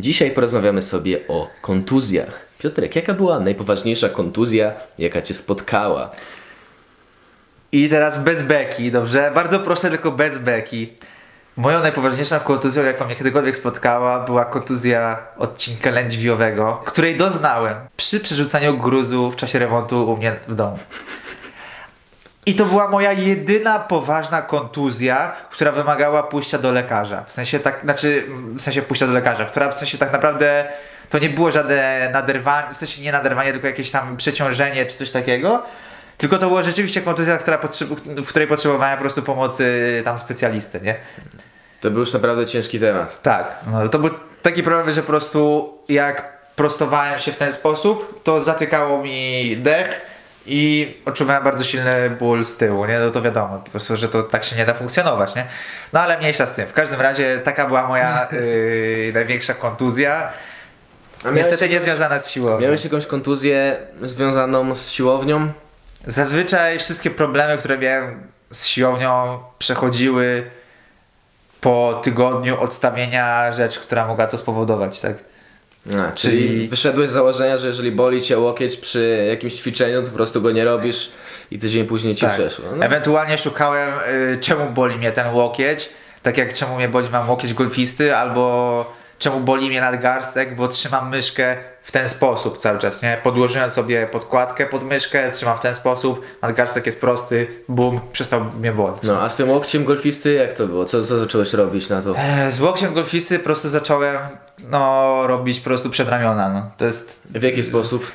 Dzisiaj porozmawiamy sobie o kontuzjach. Piotrek, jaka była najpoważniejsza kontuzja, jaka cię spotkała? I teraz bez beki, dobrze? Bardzo proszę, tylko bez beki. Moją najpoważniejszą kontuzją, jaką mnie kiedykolwiek spotkała, była kontuzja odcinka lędźwiowego, której doznałem przy przerzucaniu gruzu w czasie remontu u mnie w domu. I to była moja jedyna poważna kontuzja, która wymagała pójścia do lekarza. W sensie tak, znaczy, w sensie pójścia do lekarza, która w sensie tak naprawdę to nie było żadne naderwanie, w sensie nie naderwanie, tylko jakieś tam przeciążenie czy coś takiego. Tylko to była rzeczywiście kontuzja, która w której potrzebowałem po prostu pomocy tam specjalisty, nie? To był już naprawdę ciężki temat. Tak, no, to był taki problem, że po prostu jak prostowałem się w ten sposób, to zatykało mi dech i odczuwałem bardzo silny ból z tyłu, nie? No to wiadomo, po prostu, że to tak się nie da funkcjonować, nie? No ale mniejsza z tym. W każdym razie taka była moja yy, największa kontuzja. A Niestety nie związana z siłownią. Miałeś jakąś kontuzję związaną z siłownią? Zazwyczaj wszystkie problemy, które miałem z siłownią przechodziły po tygodniu odstawienia rzeczy, która mogła to spowodować, tak? A, czyli Czyli- wyszedłeś z założenia, że jeżeli boli cię łokieć przy jakimś ćwiczeniu, to po prostu go nie robisz i tydzień później ci przeszło. No. Ewentualnie szukałem, y, czemu boli mnie ten łokieć, tak jak czemu mnie boli mam łokieć golfisty, albo czemu boli mnie nadgarstek, bo trzymam myszkę w ten sposób cały czas, nie? Podłożyłem sobie podkładkę pod myszkę, trzymam w ten sposób, nadgarstek jest prosty, bum, przestał mnie bolić. No, a z tym łokciem golfisty jak to było? Co, co zacząłeś robić na to? E, Z łokciem golfisty po prostu zacząłem no, robić po prostu przedramiona. No. To jest. W jaki sposób?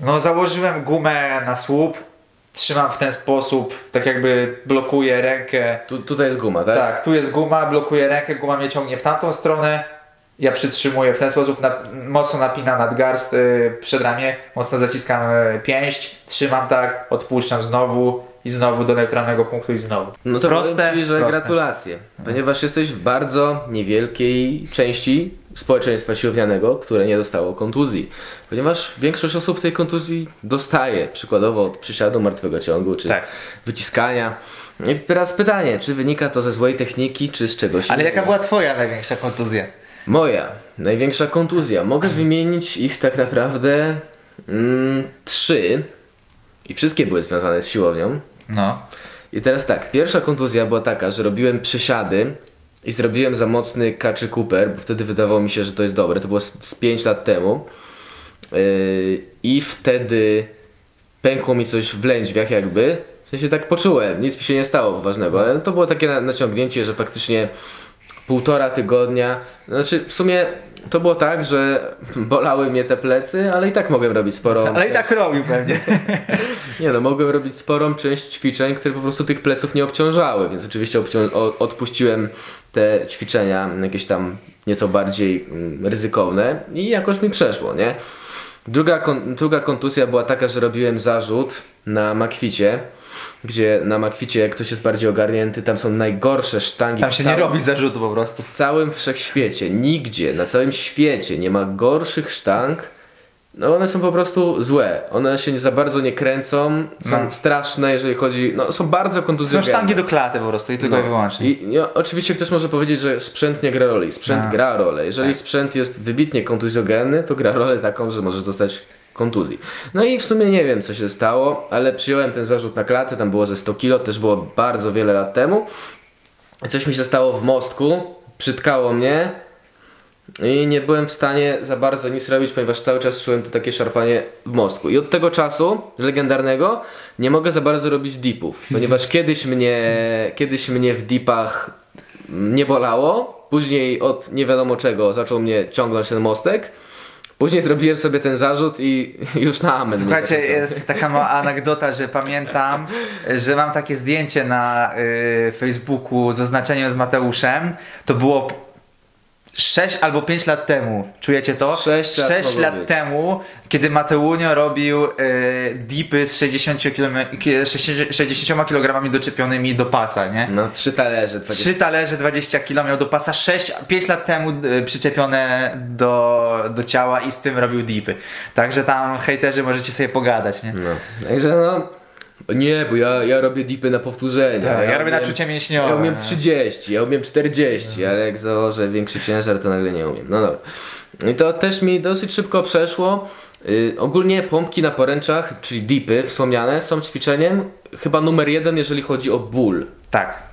No, założyłem gumę na słup, trzymam w ten sposób, tak jakby blokuję rękę. Tu, tutaj jest guma, tak? Tak, tu jest guma, blokuję rękę, guma mnie ciągnie w tamtą stronę. Ja przytrzymuję w ten sposób, na, mocno napinam nadgarst, yy, przedramię, mocno zaciskam y, pięść, trzymam tak, odpuszczam znowu i znowu do neutralnego punktu i znowu. No to proste, ci, że proste. gratulacje. Ponieważ jesteś w bardzo niewielkiej części społeczeństwa siłownianego, które nie dostało kontuzji. Ponieważ większość osób tej kontuzji dostaje, przykładowo od przysiadu martwego ciągu, czy Tak. wyciskania. I teraz pytanie, czy wynika to ze złej techniki, czy z czegoś Ale innego? jaka była twoja największa kontuzja? Moja największa kontuzja. Mogę wymienić ich tak naprawdę mm, trzy. I wszystkie były związane z siłownią. No. I teraz tak, pierwsza kontuzja była taka, że robiłem przysiady i zrobiłem za mocny kaczy Cooper, bo wtedy wydawało mi się, że to jest dobre. To było z, z 5 lat temu. Yy, I wtedy pękło mi coś w lędźwiach jakby. W sensie tak poczułem, nic mi się nie stało poważnego, ale to było takie na, naciągnięcie, że faktycznie półtora tygodnia, znaczy w sumie to było tak, że bolały mnie te plecy, ale i tak mogłem robić sporo. Ale i tak robił pewnie. Nie no, mogłem robić sporą część ćwiczeń, które po prostu tych pleców nie obciążały, więc oczywiście odpuściłem te ćwiczenia jakieś tam nieco bardziej mm, ryzykowne i jakoś mi przeszło, nie? Druga, kon- druga kontuzja była taka, że robiłem zarzut na makwicie, gdzie na makwicie, jak ktoś jest bardziej ogarnięty, tam są najgorsze sztangi Tam się nie całym- robi zarzutu po prostu. w całym wszechświecie, nigdzie, na całym świecie nie ma gorszych sztang. No one są po prostu złe. One się nie za bardzo nie kręcą, są No. straszne, jeżeli chodzi. No są bardzo Są kontuzjogenne. sztangi do klaty po prostu i tylko i No. wyłącznie. I, I oczywiście ktoś może powiedzieć, że sprzęt nie gra roli. Sprzęt A. gra rolę. Jeżeli Tak. sprzęt jest wybitnie kontuzjogenny, to gra rolę taką, że możesz dostać kontuzji. No i w sumie nie wiem, co się stało, ale przyjąłem ten zarzut na klatę, tam było ze 100 kilo, też było bardzo wiele lat temu. Coś mi się stało w mostku, przytkało mnie i nie byłem w stanie za bardzo nic robić, ponieważ cały czas czułem to takie szarpanie w mostku. I od tego czasu, legendarnego, nie mogę za bardzo robić dipów, ponieważ kiedyś mnie, kiedyś mnie w dipach nie bolało, później od nie wiadomo czego zaczął mnie ciągnąć ten mostek. Później zrobiłem sobie ten zarzut i już na amen. Słuchajcie, jest taka mała anegdota, że pamiętam, że mam takie zdjęcie na y, Facebooku z oznaczeniem z Mateuszem. To było 6 albo 5 lat temu. Czujecie to? Sześć lat Sześć mogło lat być. temu, kiedy Mateunio robił y, dipy z 60, km, 60 kg doczepionymi do pasa, nie? No, trzy talerze. 20 Trzy talerze 20 kg miał do pasa, 6, 5 lat temu y, przyczepione do, do ciała i z tym robił dipy. Także tam hejterzy możecie sobie pogadać, nie? No, także no. Nie, bo ja, ja robię dipy na powtórzenie. Tak, ja robię umiem- na czucie mięśniowe. Ja umiem nie? 30, ja umiem 40, ale jak założę większy ciężar, to nagle nie umiem. No dobra. I to też mi dosyć szybko przeszło. Y, ogólnie pompki na poręczach, czyli dipy wspomniane, są ćwiczeniem chyba numer jeden, jeżeli chodzi o ból. Tak.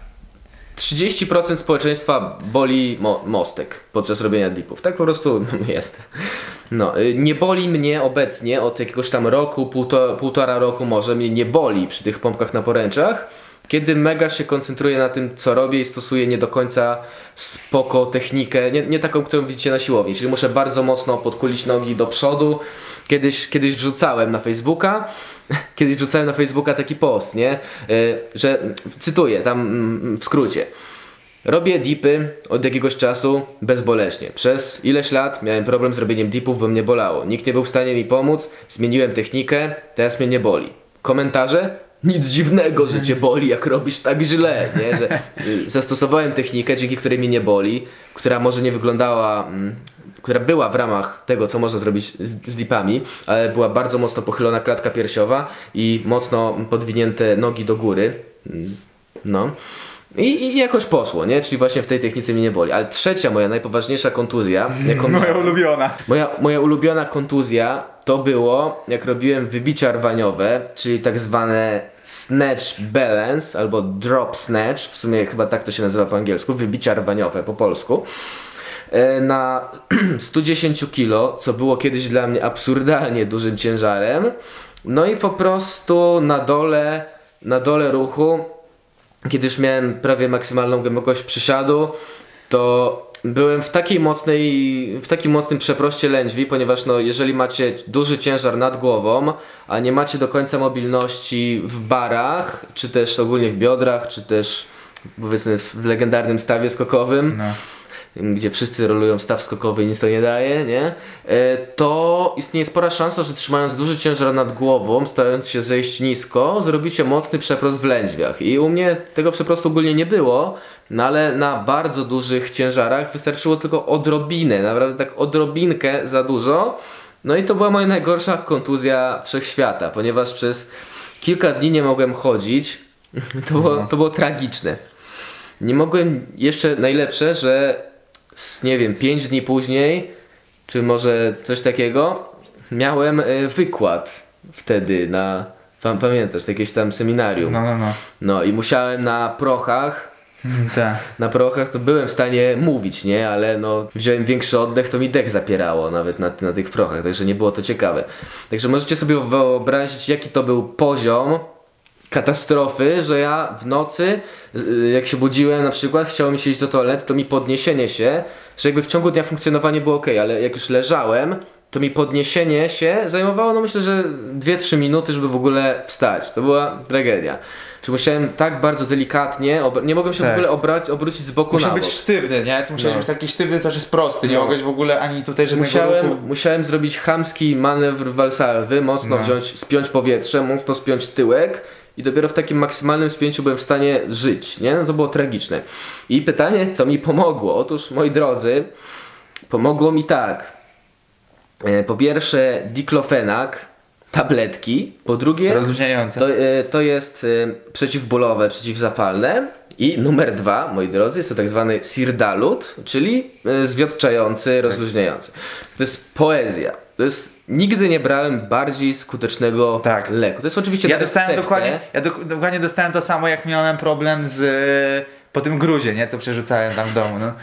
30% społeczeństwa boli mo mostek podczas robienia dipów. Tak po prostu jest. No, y, nie boli mnie obecnie od jakiegoś tam roku, półto, półtora roku może, mnie nie boli przy tych pompkach na poręczach, kiedy mega się koncentruję na tym, co robię i stosuję nie do końca spoko technikę, nie, nie taką, którą widzicie na siłowni, czyli muszę bardzo mocno podkulić nogi do przodu. Kiedyś, kiedyś wrzucałem na Facebooka, kiedyś wrzucałem na Facebooka taki post, nie, Y, że cytuję tam mm, w skrócie. Robię dipy od jakiegoś czasu bezboleśnie. Przez ileś lat miałem problem z robieniem dipów, bo mnie bolało. Nikt nie był w stanie mi pomóc, zmieniłem technikę, teraz mnie nie boli. Komentarze? Nic dziwnego, że cię boli, jak robisz tak źle, nie? Że y, zastosowałem technikę, dzięki której mnie nie boli, która może nie wyglądała, mm, która była w ramach tego, co można zrobić z, z dipami, ale była bardzo mocno pochylona klatka piersiowa i mocno podwinięte nogi do góry. Mm, No. I, I jakoś poszło, nie? Czyli właśnie w tej technice mnie nie boli. Ale trzecia moja najpoważniejsza kontuzja, jaką Moja miałem, ulubiona. moja, moja ulubiona kontuzja to było, jak robiłem wybicia rwaniowe, czyli tak zwane snatch balance albo drop snatch, w sumie chyba tak to się nazywa po angielsku, wybicia rwaniowe po polsku. E, Na 110 kg, co było kiedyś dla mnie absurdalnie dużym ciężarem. No i po prostu na dole, na dole ruchu kiedy już miałem prawie maksymalną głębokość przysiadu, to byłem w takiej mocnej, w takim mocnym przeproście lędźwi, ponieważ no, jeżeli macie duży ciężar nad głową, a nie macie do końca mobilności w barach, czy też ogólnie w biodrach, czy też powiedzmy w legendarnym stawie skokowym, No. Gdzie wszyscy rolują staw skokowy i nic to nie daje, nie? E, To istnieje spora szansa, że trzymając duży ciężar nad głową, starając się zejść nisko, zrobicie mocny przeprost w lędźwiach. I u mnie tego przeprostu ogólnie nie było, no ale na bardzo dużych ciężarach wystarczyło tylko odrobinę, naprawdę tak odrobinkę za dużo. No i to była moja najgorsza kontuzja wszechświata, ponieważ przez kilka dni nie mogłem chodzić. To było, to było tragiczne. Nie mogłem jeszcze najlepsze, że nie wiem, 5 dni później, czy może coś takiego, miałem y, wykład wtedy na, pan pamiętasz, jakieś tam seminarium. No, no, no. No i musiałem na prochach, Tak. na prochach to byłem w stanie mówić, nie? Ale no wziąłem większy oddech, to mi dech zapierało nawet na, na tych prochach, także nie było to ciekawe. Także możecie sobie wyobrazić, jaki to był poziom katastrofy, że ja w nocy, y, jak się budziłem na przykład, chciało mi się iść do toalety, to mi podniesienie się, że jakby w ciągu dnia funkcjonowanie było ok, ale jak już leżałem, to mi podniesienie się zajmowało, no myślę, że 2-3 minuty, żeby w ogóle wstać. To była tragedia. Że musiałem tak bardzo delikatnie, nie mogłem się w Tak. ogóle obrać, obrócić z boku Musiał na być bok. sztywny, nie? Ty musiałeś No. być taki sztywny, co jest prosty. Nie No. mogłeś w ogóle ani tutaj żadnego Musiałem, ruchu. musiałem zrobić chamski manewr walsalwy, mocno No. wziąć, spiąć powietrze, mocno spiąć tyłek i dopiero w takim maksymalnym spięciu byłem w stanie żyć, nie? No to było tragiczne. I pytanie, co mi pomogło? Otóż, moi drodzy, pomogło mi tak. E, Po pierwsze, diklofenak, tabletki. Po drugie, Rozluźniające. to, e, to jest e, przeciwbólowe, przeciwzapalne. I numer dwa, moi drodzy, jest to tak zwany sirdalut, czyli zwiotczający, rozluźniający. To jest poezja. To jest, nigdy nie brałem bardziej skutecznego Tak. leku. To jest oczywiście Ja dostałem dokładnie, ja do, dokładnie dostałem to samo, jak miałem problem z e, po tym gruzie, nie? Co przerzucałem tam w domu, no.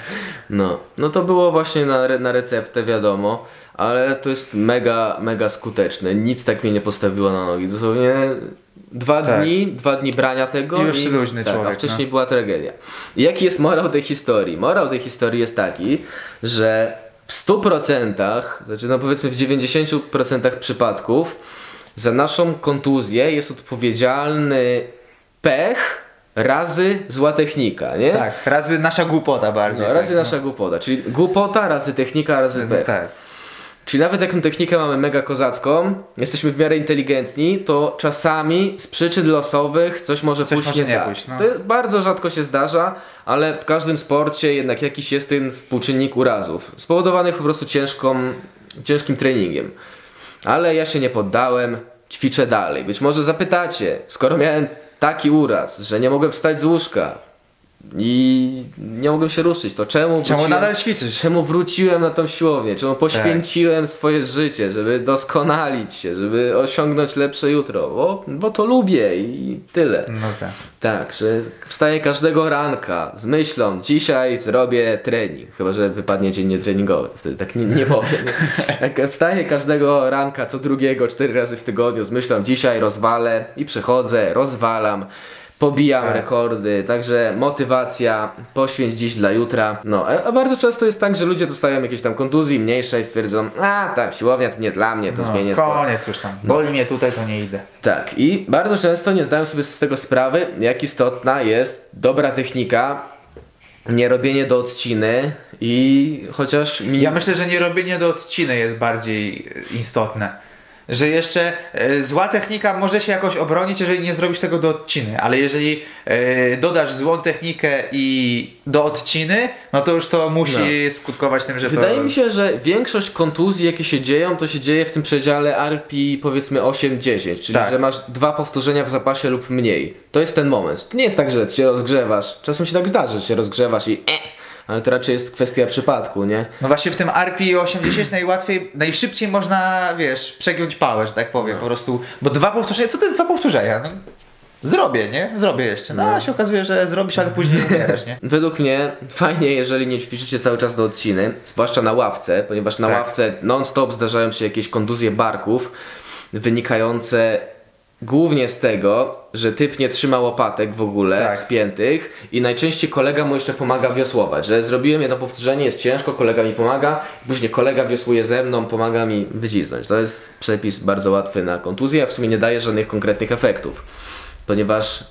No, no to było właśnie na, na receptę, wiadomo, ale to jest mega, mega skuteczne. Nic tak mnie nie postawiło na nogi. Dosłownie dwa Tak. dni, dwa dni brania tego I już luźny tak, człowiek, a wcześniej no. była tragedia. I jaki jest morał tej historii? Morał tej historii jest taki, że w 100%, znaczy no powiedzmy w 90% przypadków za naszą kontuzję jest odpowiedzialny pech razy zła technika, nie? Tak, razy nasza głupota bardziej. No, razy tak, nasza głupota, czyli głupota, razy technika, razy no. pech. Tak. Czyli nawet jak tę technikę mamy mega kozacką, jesteśmy w miarę inteligentni, to czasami z przyczyn losowych coś może Coś pójść może nie, nie tak. pójść, no. To bardzo rzadko się zdarza, ale w każdym sporcie jednak jakiś jest ten współczynnik urazów, spowodowanych po prostu ciężką, ciężkim treningiem. Ale ja się nie poddałem, ćwiczę dalej. Być może zapytacie, skoro miałem taki uraz, że nie mogę wstać z łóżka, i nie mogłem się ruszyć. To czemu Czemu wróciłem- nadal ćwiczysz? Czemu wróciłem na tą siłownię? Czemu poświęciłem swoje życie, żeby doskonalić się, żeby osiągnąć lepsze jutro? Bo, bo to lubię i tyle. No tak. Tak, że wstaję każdego ranka z myślą, dzisiaj zrobię trening. Chyba, że wypadnie dzień nietreningowy, wtedy tak nie, nie powiem. Tak, wstaję każdego ranka, co drugiego, cztery razy w tygodniu z myślą, dzisiaj rozwalę i przychodzę, rozwalam. Pobijam Tak. rekordy, także motywacja, poświęć dziś dla jutra. No, a a bardzo często jest tak, że ludzie dostają jakieś tam kontuzji mniejsze i stwierdzą, a tam siłownia to nie dla mnie, to No, zmienię sport. koniec już tam. Boli mnie tutaj, to nie idę. Tak, i bardzo często nie zdają sobie z tego sprawy, jak istotna jest dobra technika, nie robienie do odciny i chociaż mi... Ja myślę, że nie robienie do odciny jest bardziej e, istotne. Że jeszcze e, zła technika może się jakoś obronić, jeżeli nie zrobisz tego do odciny, ale jeżeli e, dodasz złą technikę i do odciny, no to już to musi skutkować tym, że Wydaje to... mi się, że większość kontuzji, jakie się dzieją, to się dzieje w tym przedziale RP powiedzmy 8-10, czyli Tak. że masz dwa powtórzenia w zapasie lub mniej. To jest ten moment. To nie jest tak, że się rozgrzewasz. Czasem się tak zdarzy, że się rozgrzewasz i e, ale to raczej jest kwestia przypadku, nie? No właśnie w tym RP 80 najłatwiej, najszybciej można, wiesz, przegiąć pałę, że tak powiem, po prostu, bo dwa powtórzenia, co to jest dwa powtórzenia? No, zrobię, nie? Zrobię jeszcze. No, a się okazuje, że zrobisz, ale później umierasz, nie? Według mnie fajnie, jeżeli nie ćwiczycie cały czas do odciny, zwłaszcza na ławce, ponieważ na Tak. ławce non-stop zdarzają się jakieś kontuzje barków wynikające głównie z tego, że typ nie trzyma łopatek w ogóle Tak. spiętych i najczęściej kolega mu jeszcze pomaga wiosłować, że zrobiłem jedno powtórzenie, jest ciężko, kolega mi pomaga, później kolega wiosłuje ze mną, pomaga mi wycisnąć. To jest przepis bardzo łatwy na kontuzję, a w sumie nie daje żadnych konkretnych efektów, ponieważ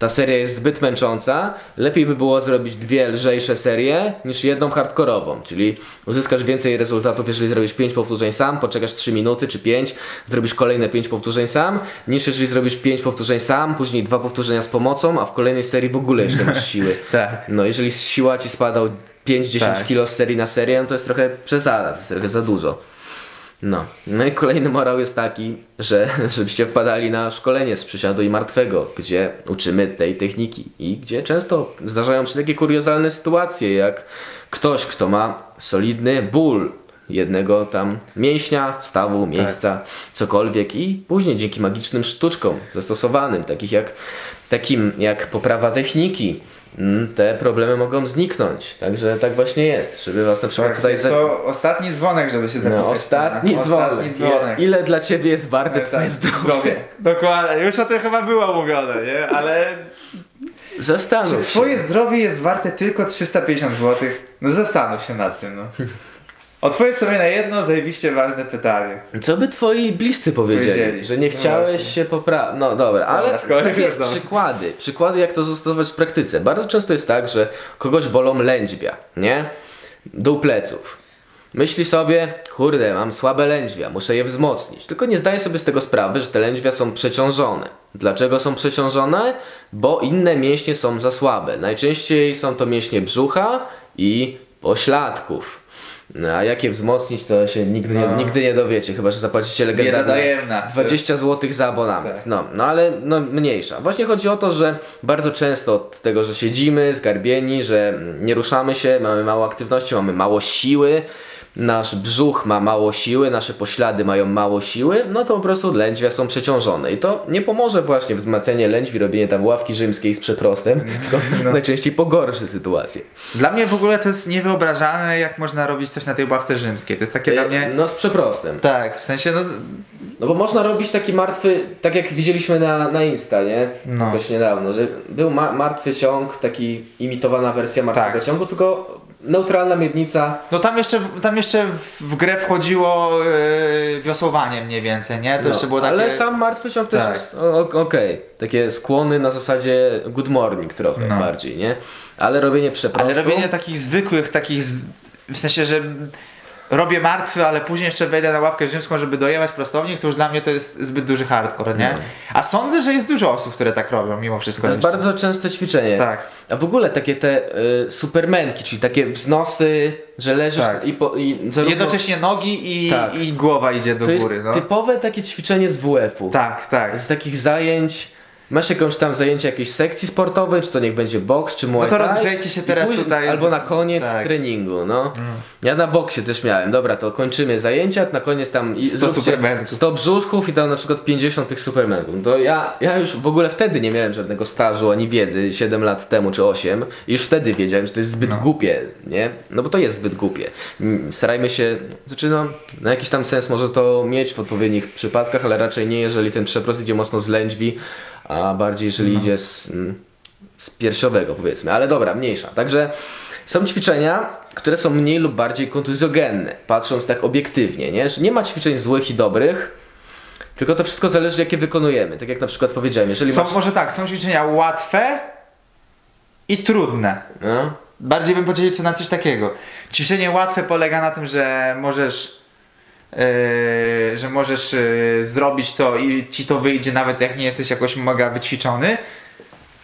ta seria jest zbyt męcząca. Lepiej by było zrobić dwie lżejsze serie niż jedną hardkorową, czyli uzyskasz więcej rezultatów, jeżeli zrobisz 5 powtórzeń sam, poczekasz 3 minuty czy 5, zrobisz kolejne 5 powtórzeń sam, niż jeżeli zrobisz 5 powtórzeń sam, później dwa powtórzenia z pomocą, a w kolejnej serii w ogóle jeszcze masz siły. Tak. No jeżeli siła ci spada o 5-10 Tak. kg z serii na serię, no to jest trochę przesada, to jest trochę za dużo. No. no i kolejny morał jest taki, że żebyście wpadali na szkolenie z przysiadu i martwego, gdzie uczymy tej techniki i gdzie często zdarzają się takie kuriozalne sytuacje, jak ktoś, kto ma solidny ból jednego tam mięśnia, stawu, miejsca, cokolwiek i później dzięki magicznym sztuczkom zastosowanym, takich jak, takim jak poprawa techniki, te problemy mogą zniknąć. Także tak właśnie jest, żeby was na przykład tutaj... jest za- to ostatni dzwonek, żeby się no, zapisać. ostatni dzwonek. Ostatni dzwonek. Ile, ile dla ciebie jest warte Tak, twoje zdrowie? Dokładnie. Już o tym chyba było mówione, nie? Ale Zastanów czy się. twoje zdrowie jest warte tylko 350 zł? No zastanów się nad tym, no. Odpowiedz sobie na jedno zajebiście ważne pytanie. Co by twoi bliscy powiedzieli? Powiedzieli. Że nie No chciałeś właśnie. się poprawić. No dobra, ale takie przykłady. Przykłady, jak to zastosować w praktyce. Bardzo często jest tak, że kogoś bolą lędźwia, nie? Dół pleców. Myśli sobie, kurde, mam słabe lędźwia, muszę je wzmocnić. Tylko nie zdaje sobie z tego sprawy, że te lędźwia są przeciążone. Dlaczego są przeciążone? Bo inne mięśnie są za słabe. Najczęściej są to mięśnie brzucha i pośladków. No, a jak je wzmocnić, to się nigdy, nie, No. nigdy nie dowiecie, chyba że zapłacicie legendarne tajemna. 20 zł za abonament. Tak. No, no ale no, mniejsza. Właśnie chodzi o to, że bardzo często od tego, że siedzimy zgarbieni, że mm, nie ruszamy się, mamy mało aktywności, mamy mało siły, nasz brzuch ma mało siły, nasze poślady mają mało siły, no to po prostu lędźwia są przeciążone. I to nie pomoże właśnie wzmacnianie lędźwi, robienie tam ławki rzymskiej z przeprostem, tylko No. najczęściej pogorszy sytuację. Dla mnie w ogóle to jest niewyobrażalne, jak można robić coś na tej ławce rzymskiej. To jest takie dla mnie... No z przeprostem. Tak, w sensie, no... No bo można robić taki martwy, tak jak widzieliśmy na, na Insta, nie? No. Jakoś niedawno, że był ma martwy ciąg, taki imitowana wersja martwego Tak. ciągu, tylko neutralna miednica. No tam jeszcze, tam jeszcze w- grę wchodziło yy, wiosłowanie mniej więcej, nie? To no, jeszcze było takie... Ale sam martwy ciąg też Tak. jest okej. Takie skłony na zasadzie good morning trochę No. bardziej, nie? Ale robienie przeprostu... Ale robienie takich zwykłych, takich, w sensie, że robię martwy, ale później jeszcze wejdę na ławkę rzymską, żeby dojechać prostownik, to już dla mnie to jest zbyt duży hardcore, nie? No. A sądzę, że jest dużo osób, które tak robią mimo wszystko. To jest bardzo częste ćwiczenie. Tak. A w ogóle takie te y, supermenki, czyli takie wznosy, że leżysz Tak. i, po, i zarówno... Jednocześnie nogi i, Tak. i głowa idzie do To jest góry, no. typowe takie ćwiczenie z WF-u. Tak, tak. Z takich zajęć masz jakąś tam zajęcie jakiejś sekcji sportowej, czy to niech będzie boks, czy muay No to thai. rozgrzejcie się i teraz później- tutaj Albo na koniec tak. treningu, no. Ja na boksie też miałem, dobra, to kończymy zajęcia, na koniec tam i 100 zróbcie supermanów. 100 brzuszków i tam na przykład 50 tych supermanów. To ja, ja już w ogóle wtedy nie miałem żadnego stażu ani wiedzy, 7 lat temu czy 8 i już wtedy wiedziałem, że to jest zbyt głupie, nie? No bo to jest zbyt głupie. Mm, Starajmy się, znaczy no, na jakiś tam sens może to mieć w odpowiednich przypadkach, ale raczej nie, jeżeli ten przeprost idzie mocno z lędźwi, a bardziej jeżeli idzie z, mm, z piersiowego powiedzmy, ale dobra, mniejsza. Także są ćwiczenia, które są mniej lub bardziej kontuzjogenne, patrząc tak obiektywnie, nie? Że nie ma ćwiczeń złych i dobrych, tylko to wszystko zależy jakie wykonujemy. Tak jak na przykład powiedziałem, jeżeli Są, masz... może tak, są ćwiczenia łatwe i trudne. No, Bardziej bym podzielił to na coś takiego. Ćwiczenie łatwe polega na tym, że możesz że możesz yy, zrobić to i ci to wyjdzie nawet jak nie jesteś jakoś mega wyćwiczony.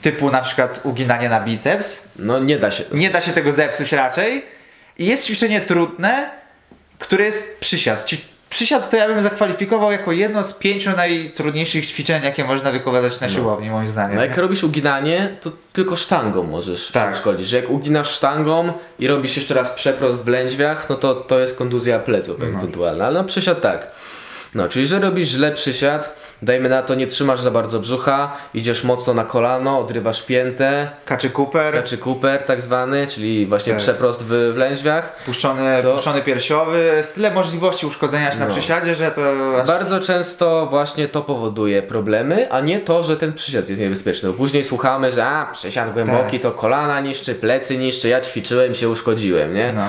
Typu na przykład uginanie na biceps. no nie da się. Nie da się tego zepsuć raczej. I jest ćwiczenie trudne, które jest przysiad. Ci- Przysiad to ja bym zakwalifikował jako jedno z pięciu najtrudniejszych ćwiczeń, jakie można wykonać na siłowni, moim zdaniem. No jak robisz uginanie, to tylko sztangą możesz Tak. szkodzić. Że jak uginasz sztangą i robisz jeszcze raz przeprost w lędźwiach, no to to jest kontuzja pleców ewentualna, ale no przysiad tak. No, czyli że robisz źle przysiad, dajmy na to, nie trzymasz za bardzo brzucha, idziesz mocno na kolano, odrywasz piętę, Kaczy Cooper, czy Cooper tak zwany, czyli właśnie Tak. przeprost w, w lędźwiach. puszczony, To- puszczony piersiowy, jest tyle możliwości uszkodzenia się na No. przysiadzie, że to aż... Bardzo często właśnie to powoduje problemy, a nie to, że ten przysiad jest niebezpieczny. Bo później słuchamy, że a, przysiad głęboki Tak. to kolana niszczy, plecy niszczy, ja ćwiczyłem, się uszkodziłem, nie? No.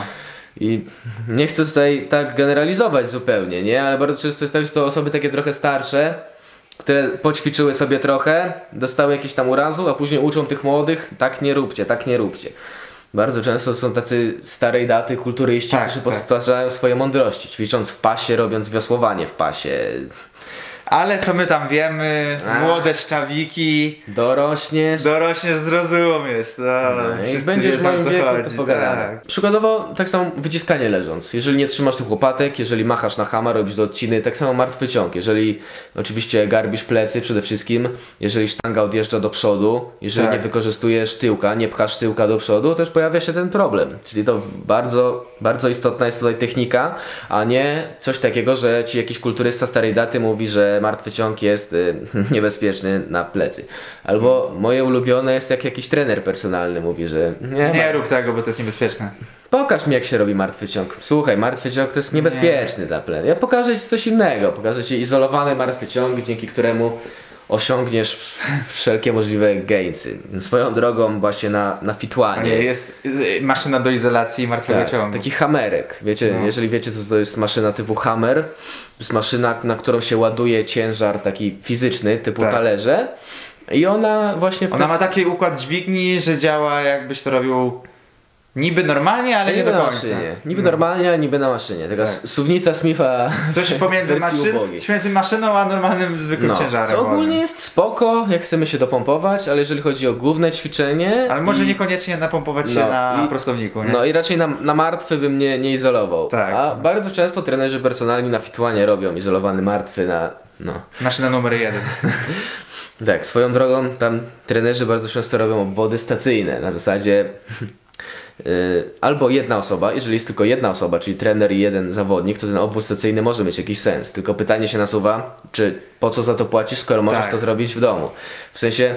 I nie chcę tutaj tak generalizować zupełnie, nie? Ale bardzo często jest tak, że to osoby takie trochę starsze, które poćwiczyły sobie trochę, dostały jakieś tam urazu, a później uczą tych młodych, tak nie róbcie, tak nie róbcie. Bardzo często są tacy starej daty kulturyści, Tak, którzy tak. powtarzają swoje mądrości, ćwicząc w pasie, robiąc wiosłowanie w pasie. Ale co my tam wiemy, A. młode szczawiki, Dorośniesz, dorośniesz, zrozumiesz, to no, wszyscy będziesz w moim wieku, chodzi, to pogadamy. tak. Przykładowo, tak samo wyciskanie leżąc. Jeżeli nie trzymasz tych łopatek, jeżeli machasz na hama, robisz do odciny, tak samo martwy ciąg. Jeżeli oczywiście garbisz plecy przede wszystkim, jeżeli sztanga odjeżdża do przodu, jeżeli Tak. nie wykorzystujesz tyłka, nie pchasz tyłka do przodu, też pojawia się ten problem. Czyli to bardzo, bardzo istotna jest tutaj technika, a nie coś takiego, że ci jakiś kulturysta starej daty mówi, że martwy ciąg jest y, niebezpieczny na plecy. Albo moje ulubione jest jak jakiś trener personalny mówi, że nie, Nie rób tego, bo to jest niebezpieczne. Pokaż mi, jak się robi martwy ciąg. Słuchaj, martwy ciąg to jest niebezpieczny dla plenu. Ja pokażę ci coś innego. Pokażę ci izolowany martwy ciąg, dzięki któremu osiągniesz wszelkie możliwe gainsy. Swoją drogą właśnie na, na fitłanie. Jest y, maszyna do izolacji martwego Tak, ciągu. taki hamerek. Wiecie, No. jeżeli wiecie, co to jest maszyna typu hammer, to jest maszyna, na którą się ładuje ciężar taki fizyczny, typu Tak. talerze. I ona właśnie w Ona ma taki układ dźwigni, że działa jakbyś to robił niby normalnie, ale nie do na końca. maszynie. Niby No. normalnie, a niby na maszynie. Taka Tak. suwnica Smitha Coś pomiędzy, maszyn, ubogiej. coś między maszyną a normalnym zwykłym No, ciężarem. co ogólnie wolnym. jest spoko, jak chcemy się dopompować, ale jeżeli chodzi o główne ćwiczenie... Ale może i, niekoniecznie napompować się No, na i- prostowniku, nie? No i raczej na, na martwy bym nie, nie izolował. Tak. A bardzo często trenerzy personalni na fitłanie robią izolowany martwy na... No. Maszyna numer jeden. Tak, swoją drogą tam trenerzy bardzo często robią obwody stacyjne, na zasadzie... y, Albo jedna osoba, jeżeli jest tylko jedna osoba, czyli trener i jeden zawodnik, to ten obwód stacyjny może mieć jakiś sens. Tylko pytanie się nasuwa, czy po co za to płacisz, skoro możesz Tak. to zrobić w domu. W sensie,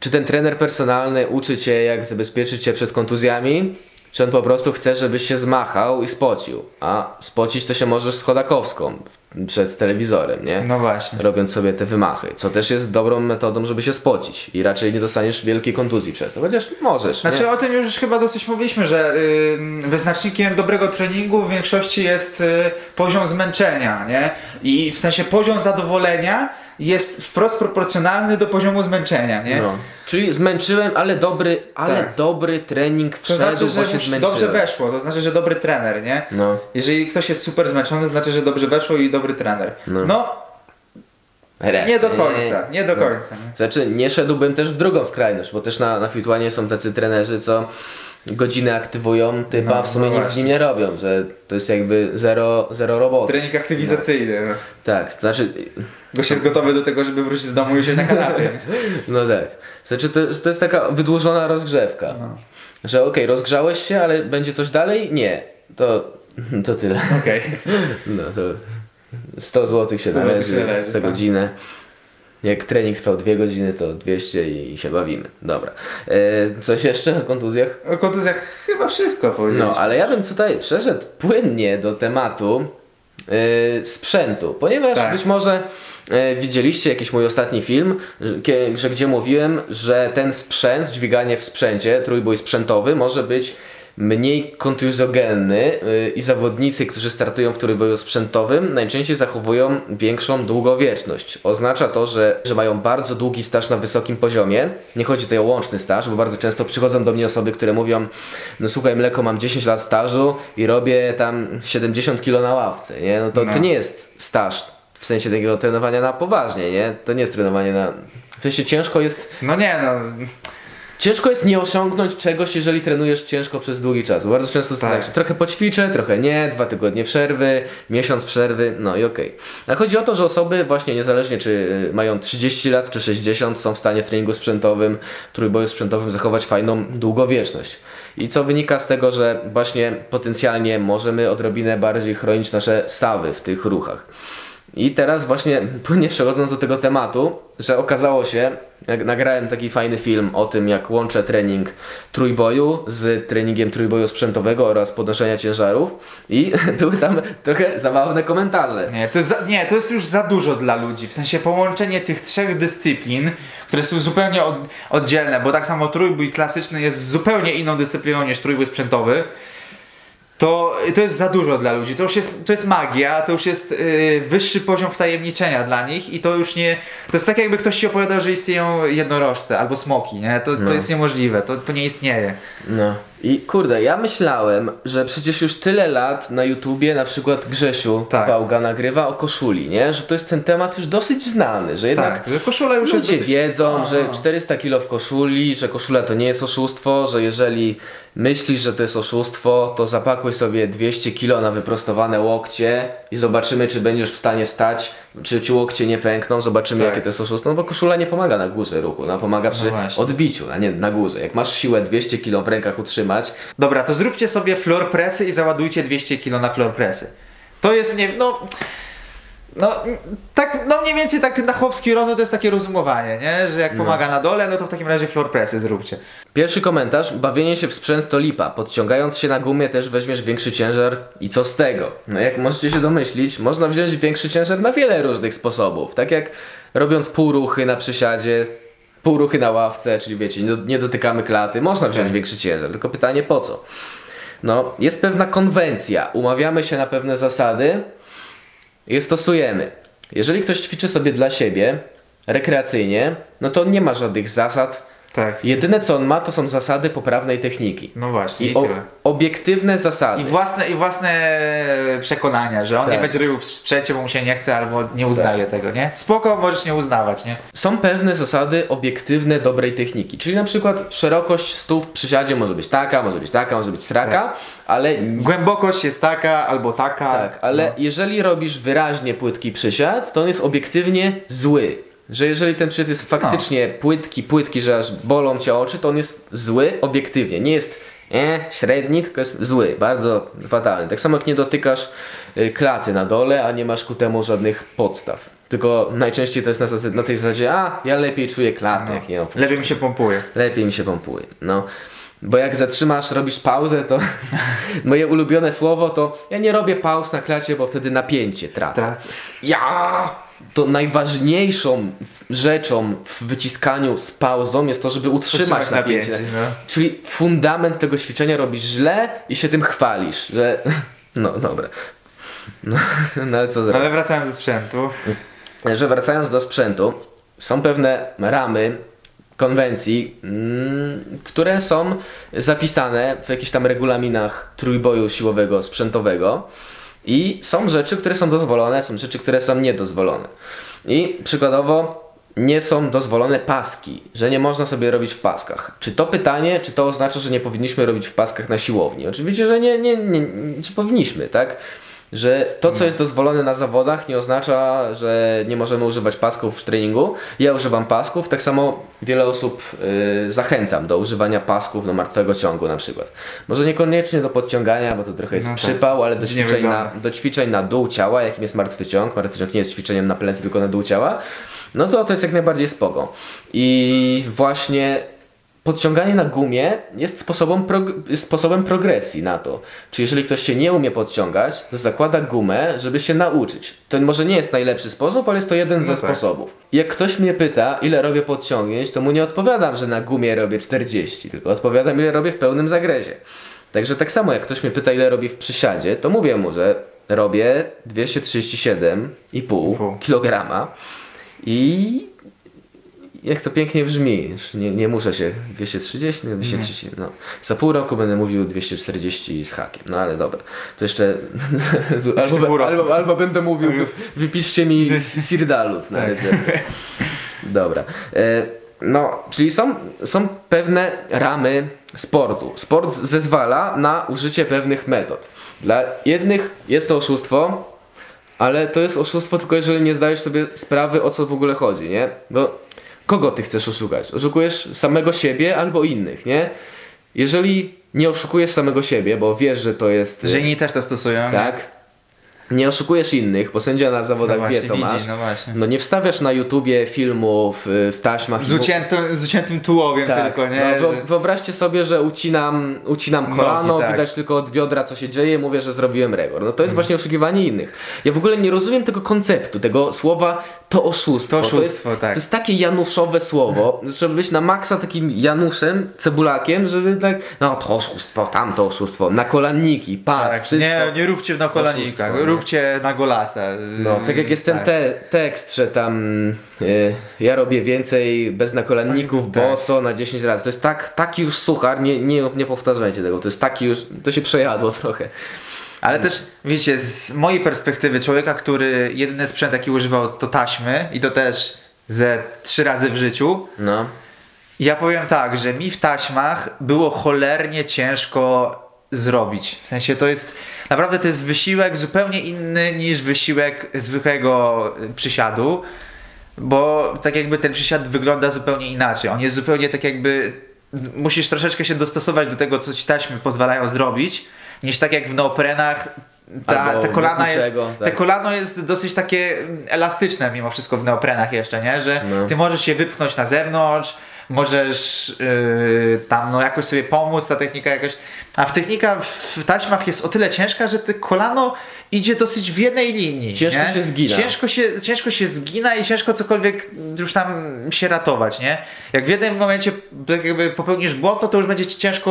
czy ten trener personalny uczy cię, jak zabezpieczyć cię przed kontuzjami, czy on po prostu chce, żebyś się zmachał i spocił. A spocić to się możesz z Chodakowską przed telewizorem, nie? No właśnie. robiąc sobie te wymachy, co też jest dobrą metodą, żeby się spocić i raczej nie dostaniesz wielkiej kontuzji przez to, chociaż możesz. Znaczy nie? o tym już chyba dosyć mówiliśmy, że y, wyznacznikiem dobrego treningu w większości jest y, poziom zmęczenia, nie? I w sensie poziom zadowolenia jest wprost proporcjonalny do poziomu zmęczenia, nie? No. Czyli zmęczyłem, ale dobry, ale Tak. dobry trening To wszedł, znaczy, bo że się zmęczyłem. dobrze weszło, to znaczy, że dobry trener, nie? No. Jeżeli ktoś jest super zmęczony, znaczy, że dobrze weszło i dobry trener. No. No, nie do końca, nie do No. końca. Nie? Znaczy, nie szedłbym też w drugą skrajność, bo też na, na Fitłanie są tacy trenerzy, co godzinę aktywują typa, No, w sumie no nic z nim nie robią, że to jest jakby zero, zero roboty. Trening aktywizacyjny. No. Tak, to znaczy, Gość jest gotowy do tego, żeby wrócić do domu i usiąść na kanapie. no tak. Znaczy to, to jest taka wydłużona rozgrzewka. No. Że okej, rozgrzałeś się, ale będzie coś dalej? Nie. To, to tyle. Okej. No to 100 zł się 100 należy złotych się należy, za tak. Jak trening trwał 2 godziny, to 200 i, się bawimy. Dobra. E, coś jeszcze o kontuzjach? O kontuzjach chyba wszystko powiedzieliśmy. No, ale ja bym tutaj przeszedł płynnie do tematu e, sprzętu, ponieważ Tak. być może e, widzieliście jakiś mój ostatni film, że, że gdzie mówiłem, że ten sprzęt, dźwiganie w sprzęcie, trójbój sprzętowy może być mniej kontuzjogenny y, i zawodnicy, którzy startują w trójboju sprzętowym najczęściej zachowują większą długowieczność. Oznacza to, że, że mają bardzo długi staż na wysokim poziomie. Nie chodzi tutaj o łączny staż, bo bardzo często przychodzą do mnie osoby, które mówią no słuchaj mleko, mam 10 lat stażu i robię tam 70 kg na ławce, nie? No to, No. to nie jest staż w sensie takiego trenowania na poważnie, nie? To nie jest trenowanie na... W sensie ciężko jest No nie no. Ciężko jest nie osiągnąć czegoś, jeżeli trenujesz ciężko przez długi czas. Bo Bardzo często to Tak. znaczy, trochę poćwiczę, trochę nie, dwa tygodnie przerwy, miesiąc przerwy, no i okej. A chodzi o to, że osoby właśnie niezależnie czy y, mają 30 lat czy 60 są w stanie w treningu sprzętowym, trójboju sprzętowym zachować fajną długowieczność. I co wynika z tego, że właśnie potencjalnie możemy odrobinę bardziej chronić nasze stawy w tych ruchach. I teraz właśnie płynnie przechodząc do tego tematu, że okazało się, jak nagrałem taki fajny film o tym, jak łączę trening trójboju z treningiem trójboju sprzętowego oraz podnoszenia ciężarów i były tam trochę zabawne komentarze. Nie to, za, nie, to jest już za dużo dla ludzi. W sensie połączenie tych trzech dyscyplin, które są zupełnie od, oddzielne, bo tak samo trójbój klasyczny jest zupełnie inną dyscypliną niż trójbój sprzętowy. To, to jest za dużo dla ludzi. To już jest, to jest magia, to już jest yy, wyższy poziom wtajemniczenia dla nich i to już nie. To jest tak, jakby ktoś ci opowiadał, że istnieją jednorożce albo smoki, nie? To, to No. jest niemożliwe, to, to nie istnieje. No. I kurde, ja myślałem, że przecież już tyle lat na YouTubie na przykład Grzesiu Tak. Bałga nagrywa o koszuli, nie? Że to jest ten temat już dosyć znany, że jednak Tak, że koszula już. Ludzie dosyć- wiedzą, A, że a. 400 kilo w koszuli, że koszula to nie jest oszustwo, że jeżeli myślisz, że to jest oszustwo, to zapakuj sobie 200 kilo na wyprostowane łokcie i zobaczymy, czy będziesz w stanie stać, czy ci łokcie nie pękną, zobaczymy, Tak. jakie to jest oszustwo, no bo koszula nie pomaga na górze ruchu, ona pomaga przy właśnie. odbiciu, a nie na górze. Jak masz siłę 200 kilo w rękach utrzymać, Dobra, to zróbcie sobie floor pressy i załadujcie 200 kg na floor pressy. To jest, nie no... No, tak, no mniej więcej tak na chłopski rozum to jest takie rozumowanie, nie? Że jak pomaga na dole, no to w takim razie floor pressy zróbcie. Pierwszy komentarz. Bawienie się w sprzęt to lipa. Podciągając się na gumie też weźmiesz większy ciężar i co z tego? No jak możecie się domyślić, można wziąć większy ciężar na wiele różnych sposobów. Tak jak robiąc półruchy na przysiadzie, półruchy na ławce, czyli wiecie, nie, nie dotykamy klaty, można wziąć Tak. większy ciężar. Tylko pytanie po co? No, jest pewna konwencja. Umawiamy się na pewne zasady i je stosujemy. Jeżeli ktoś ćwiczy sobie dla siebie, rekreacyjnie, no to nie ma żadnych zasad, Tak. Jedyne co on ma, to są zasady poprawnej techniki. No właśnie, i, I o, obiektywne zasady. I własne, I własne przekonania, że on nie Tak. będzie robił w sprzęcie, bo mu się nie chce albo nie uznaje tego, nie? Spoko, możesz nie uznawać, nie? Są pewne zasady obiektywne dobrej techniki. Czyli na przykład szerokość stóp w przysiadzie może być taka, może być taka, może być sraka, Tak. ale Głębokość jest taka albo taka. tak, ale no. jeżeli robisz wyraźnie płytki przysiad, to on jest obiektywnie zły. Że jeżeli ten przysiad jest faktycznie płytki, płytki, że aż bolą cię oczy, to on jest zły obiektywnie. Nie jest e, średni, tylko jest zły, bardzo fatalny. Tak samo jak nie dotykasz y, klaty na dole, a nie masz ku temu żadnych podstaw. Tylko najczęściej to jest na, na tej zasadzie, a ja lepiej czuję klatę, jak nie mam Lepiej mi się pompuje. Lepiej mi się pompuje. No. Bo jak zatrzymasz, robisz pauzę, to moje ulubione słowo to ja nie robię pauz na klacie, bo wtedy napięcie tracę. Tracę. Ja! To najważniejszą rzeczą w wyciskaniu z pauzą jest to, żeby utrzymać, Utrzymać napięcie. napięcie, no. Czyli fundament tego ćwiczenia robisz źle i się tym chwalisz, że no dobra. No, no ale co zrobić? Ale wracając do sprzętu. że wracając do sprzętu, są pewne ramy konwencji, mm, które są zapisane w jakichś tam regulaminach trójboju siłowego, sprzętowego i są rzeczy, które są dozwolone, są rzeczy, które są niedozwolone. I przykładowo nie są dozwolone paski, że nie można sobie robić w paskach. Czy to pytanie, czy to oznacza, że nie powinniśmy robić w paskach na siłowni? Oczywiście, że nie, nie, nie, nie powinniśmy, tak? Że to, co jest dozwolone na zawodach, nie oznacza, że nie możemy używać pasków w treningu. Ja używam pasków, tak samo wiele osób y, zachęcam do używania pasków do martwego ciągu na przykład. Może niekoniecznie do podciągania, bo to trochę jest No tak. przypał, ale do ćwiczeń, na, do ćwiczeń na dół ciała, jakim jest martwy ciąg. Martwy ciąg nie jest ćwiczeniem na plecy, tylko na dół ciała. No to to jest jak najbardziej spoko. I właśnie podciąganie na gumie jest sposobem, prog- sposobem progresji na to. Czy jeżeli ktoś się nie umie podciągać, to zakłada gumę, żeby się nauczyć. To może nie jest najlepszy sposób, ale jest to jeden ze No tak. sposobów. Jak ktoś mnie pyta, ile robię podciągnięć, to mu nie odpowiadam, że na gumie robię 40, tylko odpowiadam, ile robię w pełnym zagrezie. Także tak samo jak ktoś mnie pyta, ile robię w przysiadzie, to mówię mu, że robię 237,5 kg i jak to pięknie brzmi, nie, nie muszę się 230, nie 230, no. Za pół roku będę mówił 240 z hakiem, no ale dobra. To jeszcze albo, albo, albo będę mówił, wy, wypiszcie mi Sirdalut na Tak. receptę. Dobra. E, no, czyli są, są pewne ramy sportu. Sport zezwala na użycie pewnych metod. Dla jednych jest to oszustwo, ale to jest oszustwo tylko jeżeli nie zdajesz sobie sprawy o co w ogóle chodzi, nie? Bo kogo ty chcesz oszukać? Oszukujesz samego siebie albo innych, nie? Jeżeli nie oszukujesz samego siebie, bo wiesz, że to jest... Że inni też to stosują. Tak. Nie oszukujesz innych, bo sędzia na No zawodach właśnie, wie co widzi, masz. no właśnie. No nie wstawiasz na YouTubie filmów w taśmach. Z uciętym, z uciętym tułowiem tak, tylko, nie? No, wyobraźcie sobie, że ucinam, ucinam Nogi, kolano, tak. widać tylko od biodra co się dzieje, mówię, że zrobiłem regor. No to jest właśnie oszukiwanie innych. Ja w ogóle nie rozumiem tego konceptu, tego słowa to oszustwo. To oszustwo, jest, tak. to jest takie januszowe słowo, żeby być na maksa takim Januszem, cebulakiem, żeby tak, no to oszustwo, tamto oszustwo, na kolanniki, pas, tak. wszystko. Nie, nie róbcie na kolanikach, Oszustwo, nie? Róbcie na golasa. No, tak jak jest ten Tak. te, tekst, że tam y, ja robię więcej bez nakolanników, Tak. boso na 10 razy. To jest tak, taki już suchar, nie, nie, nie powtarzajcie tego, to jest taki już, to się przejadło trochę. Ale też, wiecie, z mojej perspektywy człowieka, który jedyny sprzęt jaki używał to taśmy i to też ze trzy razy w życiu, No, ja powiem tak, że mi w taśmach było cholernie ciężko zrobić. W sensie to jest, naprawdę to jest wysiłek zupełnie inny niż wysiłek zwykłego y, przysiadu, bo tak jakby ten przysiad wygląda zupełnie inaczej. On jest zupełnie tak jakby, musisz troszeczkę się dostosować do tego, co ci taśmy pozwalają zrobić, niż tak jak w neoprenach ta, te kolana jest, niczego, te tak. kolano jest dosyć takie mm, elastyczne mimo wszystko w neoprenach jeszcze, nie? Że No. ty możesz się wypchnąć na zewnątrz, możesz yy, tam no jakoś sobie pomóc, ta technika jakoś, a w technika w taśmach jest o tyle ciężka, że te kolano idzie dosyć w jednej linii. Ciężko nie? się zgina. Ciężko się, ciężko się zgina i ciężko cokolwiek już tam się ratować, nie? Jak w jednym momencie jakby popełnisz błąd, no to już będzie ci ciężko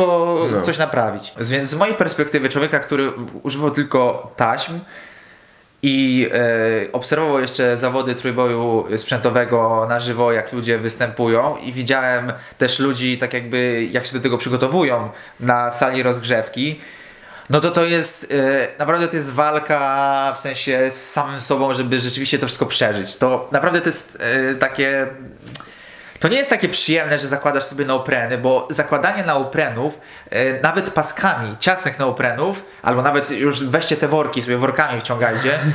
No. coś naprawić. Więc z mojej perspektywy człowieka, który używał tylko taśm, i e, obserwował jeszcze zawody trójboju sprzętowego na żywo, jak ludzie występują i widziałem też ludzi tak jakby jak się do tego przygotowują na sali rozgrzewki. No to to jest, e, naprawdę to jest walka w sensie z samym sobą, żeby rzeczywiście to wszystko przeżyć. To naprawdę to jest e, takie to nie jest takie przyjemne, że zakładasz sobie neopreny, bo zakładanie neoprenów, e, nawet paskami ciasnych neoprenów, albo nawet już weźcie te worki, sobie workami wciągajcie,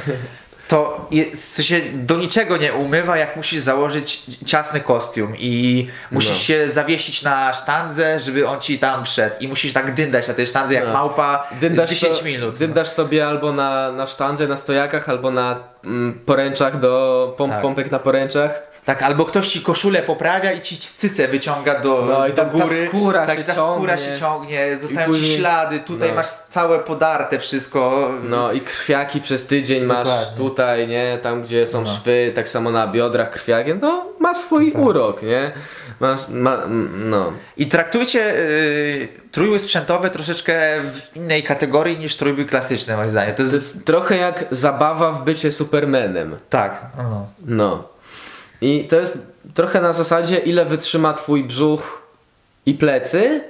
to jest, to się do niczego nie umywa, jak musisz założyć ciasny kostium i musisz No. się zawiesić na sztandze, żeby on ci tam wszedł i musisz tak dyndać na tej sztandze jak No. małpa dyndasz 10 so- minut. Dyndasz sobie albo na, na sztandze, na stojakach, albo na mm, poręczach do pom- Tak. pompek na poręczach. Tak, albo ktoś ci koszulę poprawia i ci cycę wyciąga do, No i do tam ta góry. skóra tak, się ta skóra ciągnie. się ciągnie, zostają później- ci ślady, tutaj no. masz całe podarte wszystko. No i krwiaki przez tydzień masz Dokładnie. tutaj, nie? Tam gdzie są No. szwy, tak samo na biodrach krwiakiem, to ma swój Tak. urok, nie? Masz, ma, m, no. I traktujcie y, trójbój sprzętowy troszeczkę w innej kategorii niż trójbój klasyczny moim zdaniem. To jest, To jest trochę jak zabawa w bycie Supermanem. tak. No. No. I to jest trochę na zasadzie, ile wytrzyma twój brzuch i plecy,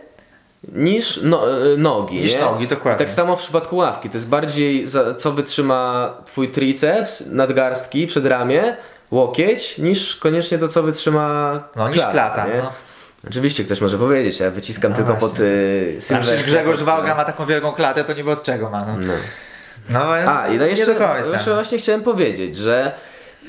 niż no, y, nogi. Niż nie? nogi, dokładnie. Tak samo w przypadku ławki. To jest bardziej, za, co wytrzyma twój triceps, nadgarstki, przedramię, łokieć niż koniecznie to, co wytrzyma No, niż klata, nie? no. Oczywiście ktoś może powiedzieć, ja wyciskam No tylko właśnie. pod y, A sylwetkę, przecież Grzegorz pod- Wałga ma taką wielką klatę, to niby od czego ma, no. No. No, A, i no jeszcze, jeszcze właśnie chciałem powiedzieć, że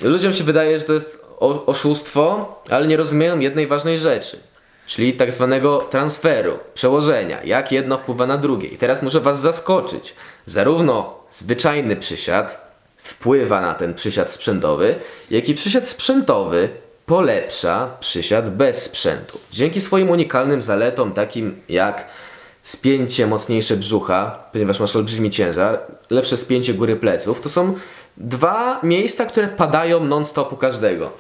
ludziom się wydaje, że to jest o, oszustwo, ale nie rozumieją jednej ważnej rzeczy. Czyli tak zwanego transferu, przełożenia, jak jedno wpływa na drugie. I teraz muszę Was zaskoczyć. Zarówno zwyczajny przysiad wpływa na ten przysiad sprzętowy, jak i przysiad sprzętowy polepsza przysiad bez sprzętu. Dzięki swoim unikalnym zaletom, takim jak spięcie mocniejsze brzucha, ponieważ masz olbrzymi ciężar, lepsze spięcie góry pleców, to są dwa miejsca, które padają non-stop u każdego.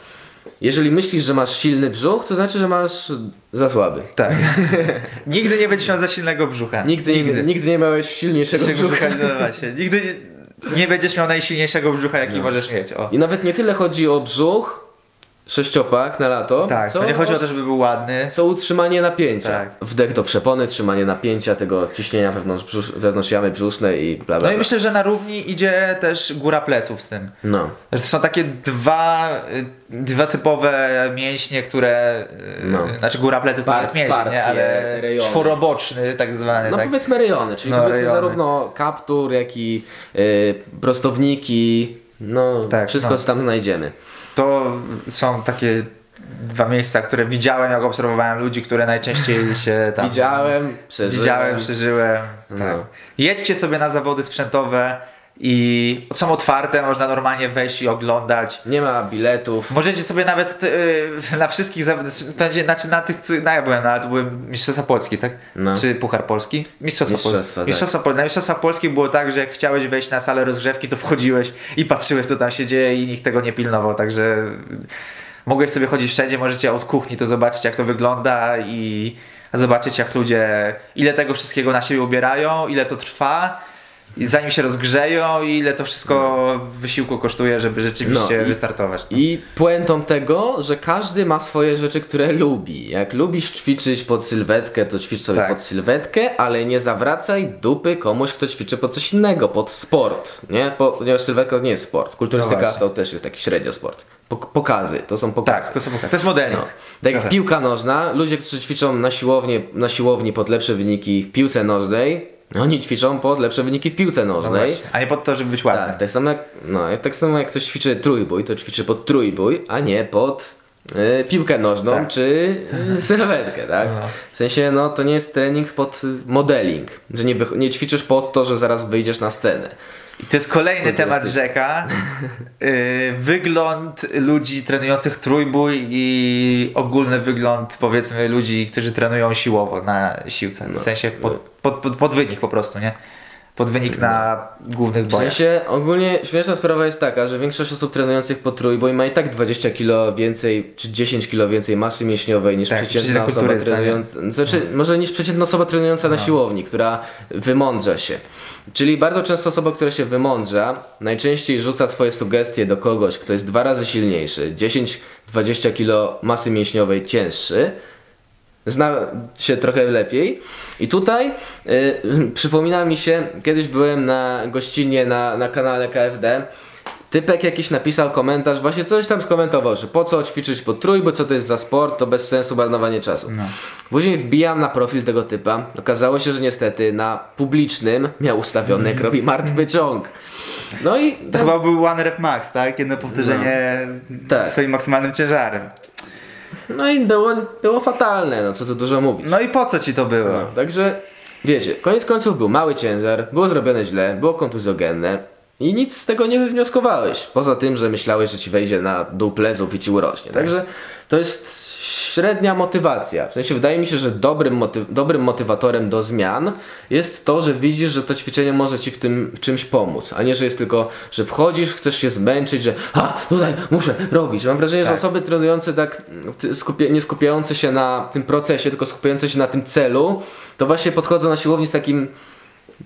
Jeżeli myślisz, że masz silny brzuch, to znaczy, że masz za słaby. Tak. nigdy nie będziesz miał za silnego brzucha. Nigdy, nigdy. nigdy nie miałeś silniejszego brzucha. brzucha, no właśnie. Nigdy nie, nie będziesz miał najsilniejszego brzucha, jaki możesz mieć. O. I nawet nie tyle chodzi o brzuch, sześciopak na lato, Tak, co to nie chodzi o to, żeby był ładny. co utrzymanie napięcia. Tak. Wdech do przepony, trzymanie napięcia, tego ciśnienia wewnątrz, brzusz, wewnątrz jamy brzusznej i bla bla. No i bla. myślę, że na równi idzie też góra pleców z tym. No. Że to są takie dwa, y, dwa typowe mięśnie, które. y, No. Znaczy góra pleców to Par- nie jest mięśnie, nie? ale rejony. czworoboczny tak zwany. No tak? powiedzmy rejony, czyli No, powiedzmy rejony. zarówno kaptur, jak i y, prostowniki, no Tak, wszystko no. co tam znajdziemy. To są takie dwa miejsca, które widziałem, jak obserwowałem ludzi, które najczęściej się tam. Widziałem, przeżyłem. Widziałem, przeżyłem. Tak. No. Jedźcie sobie na zawody sprzętowe i są otwarte, można normalnie wejść i oglądać. Nie ma biletów. Możecie sobie nawet y, na wszystkich zawodach, znaczy na tych, co, no ja byłem, ale to były Mistrzostwa Polski, tak? No. Czy Puchar Polski? Mistrzostwa, Mistrzostwa, Polski. tak. Mistrzostwa Polski. Na Mistrzostwach Polskich było tak, że jak chciałeś wejść na salę rozgrzewki, to wchodziłeś i patrzyłeś, co tam się dzieje i nikt tego nie pilnował, także mogłeś sobie chodzić wszędzie, możecie od kuchni to zobaczyć, jak to wygląda i zobaczyć, jak ludzie, ile tego wszystkiego na siebie ubierają, ile to trwa. I zanim się rozgrzeją i ile to wszystko wysiłku kosztuje, żeby rzeczywiście No i- wystartować. I puentą tego, że każdy ma swoje rzeczy, które lubi. Jak lubisz ćwiczyć pod sylwetkę, to ćwicz sobie Tak. pod sylwetkę, ale nie zawracaj dupy komuś, kto ćwiczy pod coś innego, pod sport. Nie? Po, ponieważ sylwetka to nie jest sport. Kulturystyka No to też jest taki średnio sport. Pok- pokazy, to są pokazy. Tak, to, są, to jest modeling. No. Tak jak piłka nożna, ludzie, którzy ćwiczą na, siłowni, na siłowni pod lepsze wyniki w piłce nożnej, oni ćwiczą pod lepsze wyniki w piłce No nożnej. właśnie. A nie pod to, żeby być ładny. Tak, tak samo jak, no, tak samo jak ktoś ćwiczy trójbój, to ćwiczy pod trójbój, a nie pod y, piłkę nożną Tak. czy y, sylwetkę, tak? No. W sensie, no to nie jest trening pod modeling, że nie, nie ćwiczysz pod to, że zaraz wyjdziesz na scenę. I to jest kolejny temat rzeka. Yy, wygląd ludzi trenujących trójbój i ogólny wygląd powiedzmy ludzi, którzy trenują siłowo na siłce. W sensie pod, pod, pod, pod wynik po prostu, nie? Pod wynik na głównych W bojach. sensie, ogólnie śmieszna sprawa jest taka, że większość osób trenujących pod trójbój ma i tak 20 kg więcej, czy 10 kg więcej masy mięśniowej niż Tak, przeciętna osoba nie? trenująca, znaczy może niż przeciętna osoba trenująca na siłowni, która wymądrza się. Czyli bardzo często osoba, która się wymądrza, najczęściej rzuca swoje sugestie do kogoś, kto jest dwa razy silniejszy, 10-20 kg masy mięśniowej cięższy, zna się trochę lepiej. I tutaj y, przypomina mi się, kiedyś byłem na gościnie na, na kanale KFD. Typek jakiś napisał komentarz, właśnie coś tam skomentował, że po co ćwiczyć pod trójbój, co to jest za sport, to bez sensu marnowanie czasu. No. Później wbijam na profil tego typa. Okazało się, że niestety na publicznym miał ustawiony, jak robi martwy ciąg. No i To chyba był one rep max, tak? Jedno powtórzenie Tak. swoim maksymalnym ciężarem. No i było, było fatalne, no co tu dużo mówić. No i po co ci to było? No, także wiecie, koniec końców był mały ciężar, było zrobione źle, było kontuzjogenne i nic z tego nie wywnioskowałeś. Poza tym, że myślałeś, że ci wejdzie na dół pleców i ci urośnie. Także to jest średnia motywacja. W sensie wydaje mi się, że dobrym, moty- dobrym motywatorem do zmian jest to, że widzisz, że to ćwiczenie może ci w tym w czymś pomóc, a nie, że jest tylko, że wchodzisz, chcesz się zmęczyć, że a tutaj muszę robić. Mam wrażenie, że Tak. osoby trenujące tak skupia, nie skupiające się na tym procesie, tylko skupiające się na tym celu, to właśnie podchodzą na siłowni z takim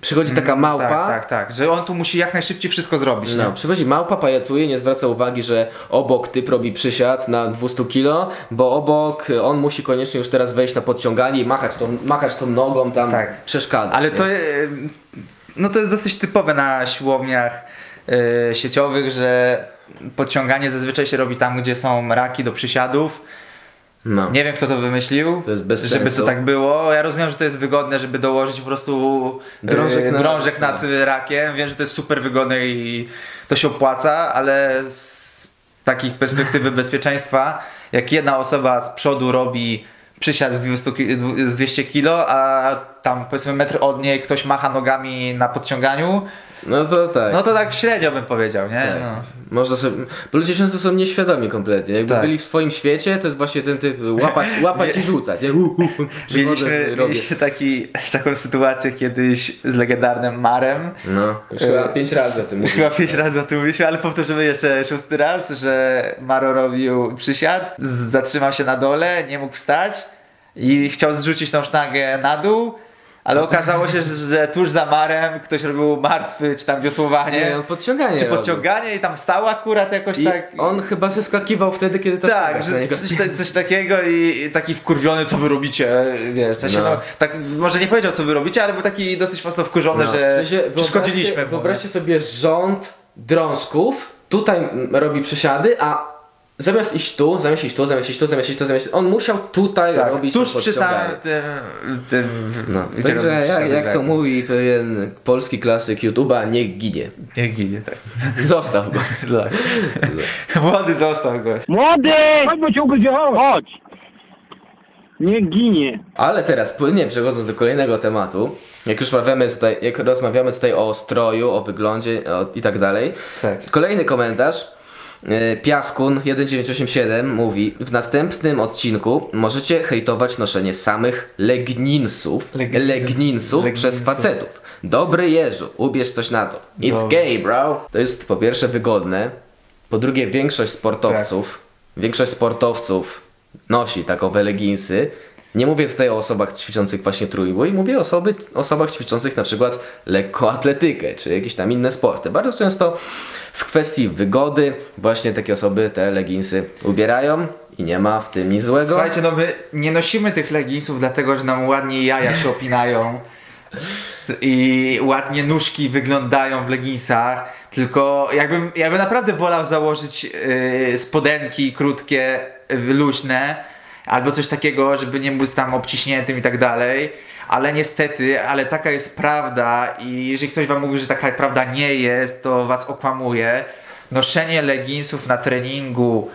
przychodzi taka małpa. Tak, tak, tak. Że on tu musi jak najszybciej wszystko zrobić. No, nie? przychodzi małpa, pajacuje, nie zwraca uwagi, że obok typ robi przysiad na 200 kg, bo obok on musi koniecznie już teraz wejść na podciąganie i machać tą, machać tą nogą tam Tak. przeszkadza. Ale nie? to, no to jest dosyć typowe na siłowniach yy, sieciowych, że podciąganie zazwyczaj się robi tam, gdzie są raki do przysiadów. No. Nie wiem, kto to wymyślił, To żeby sensu. to tak było. Ja rozumiem, że to jest wygodne, żeby dołożyć po prostu Drążek yy, na- drążek nad no. rakiem. Wiem, że to jest super wygodne i to się opłaca, ale z takiej perspektywy bezpieczeństwa, jak jedna osoba z przodu robi przysiad z 200, ki- z 200 kg, a tam powiedzmy metr od niej ktoś macha nogami na podciąganiu, No to tak. no to tak średnio bym powiedział, nie? Tak. No. Można sobie, bo ludzie często są nieświadomi kompletnie. Jakby Tak. byli w swoim świecie, to jest właśnie ten typ łapać, łapać i rzucać. Nie? Uh, uh, uh. Mieliśmy, mieliśmy taki, taką sytuację kiedyś z legendarnym Marem. No, już chyba pięć razy o tym mówiłem. chyba pięć razy o tym mówiliśmy, ale powtórzymy jeszcze szósty raz, że Maro robił przysiad, zatrzymał się na dole, nie mógł wstać i chciał zrzucić tą sztangę na dół, ale okazało się, że, tuż za Marem ktoś robił martwy, czy tam wiosłowanie, Nie, on podciąganie czy robił. podciąganie i tam stał akurat jakoś I tak... on chyba zeskakiwał wtedy, kiedy to Tak, że coś, coś takiego i taki wkurwiony, co wy robicie, wiesz, w sensie, no. No. tak, może nie powiedział, co wy robicie, ale był taki dosyć mocno wkurzony, No, że w sensie, przeszkodziliśmy wyobraźcie, wyobraźcie sobie rząd drążków, tutaj robi przysiady, a zamiast iść tu, zamiast iść tu, zamiast iść tu, zamiast iść tu, zamiast on musiał tutaj tak, robić tuż przy samym tym, tym No, także jak, jak to tak. mówi pewien polski klasyk YouTube'a, niech ginie. Nie ginie, tak. Zostaw go. tak. Młody został go. Młody! Chodź, bo cię ugryzie, chodź! Nie ginie. Ale teraz płynnie przechodząc do kolejnego tematu, jak już rozmawiamy tutaj, jak rozmawiamy tutaj o stroju, o wyglądzie o, i tak dalej. Tak. Kolejny komentarz. E, Piaskun 1987 mówi W następnym odcinku możecie hejtować noszenie samych legninsów, Legninsów. legninsów przez Legninsów. facetów. Dobry Jezu, ubierz coś na to. It's Dobra. gay, bro. To jest po pierwsze wygodne, po drugie większość sportowców, Tak. większość sportowców nosi takowe leginsy. Nie mówię tutaj o osobach ćwiczących właśnie trójbój, mówię osoby, osobach ćwiczących na przykład lekkoatletykę, czy jakieś tam inne sporty. Bardzo często w kwestii wygody właśnie takie osoby te leginsy ubierają i nie ma w tym nic złego. Słuchajcie, no my nie nosimy tych leginsów dlatego, że nam ładnie jaja się opinają i ładnie nóżki wyglądają w leginsach, tylko jakbym, jakbym naprawdę wolał założyć yy, spodenki krótkie, yy, luźne, albo coś takiego, żeby nie być tam obciśniętym i tak dalej. Ale niestety, ale taka jest prawda i jeżeli ktoś wam mówi, że taka prawda nie jest, to was okłamuje. Noszenie leginsów na treningu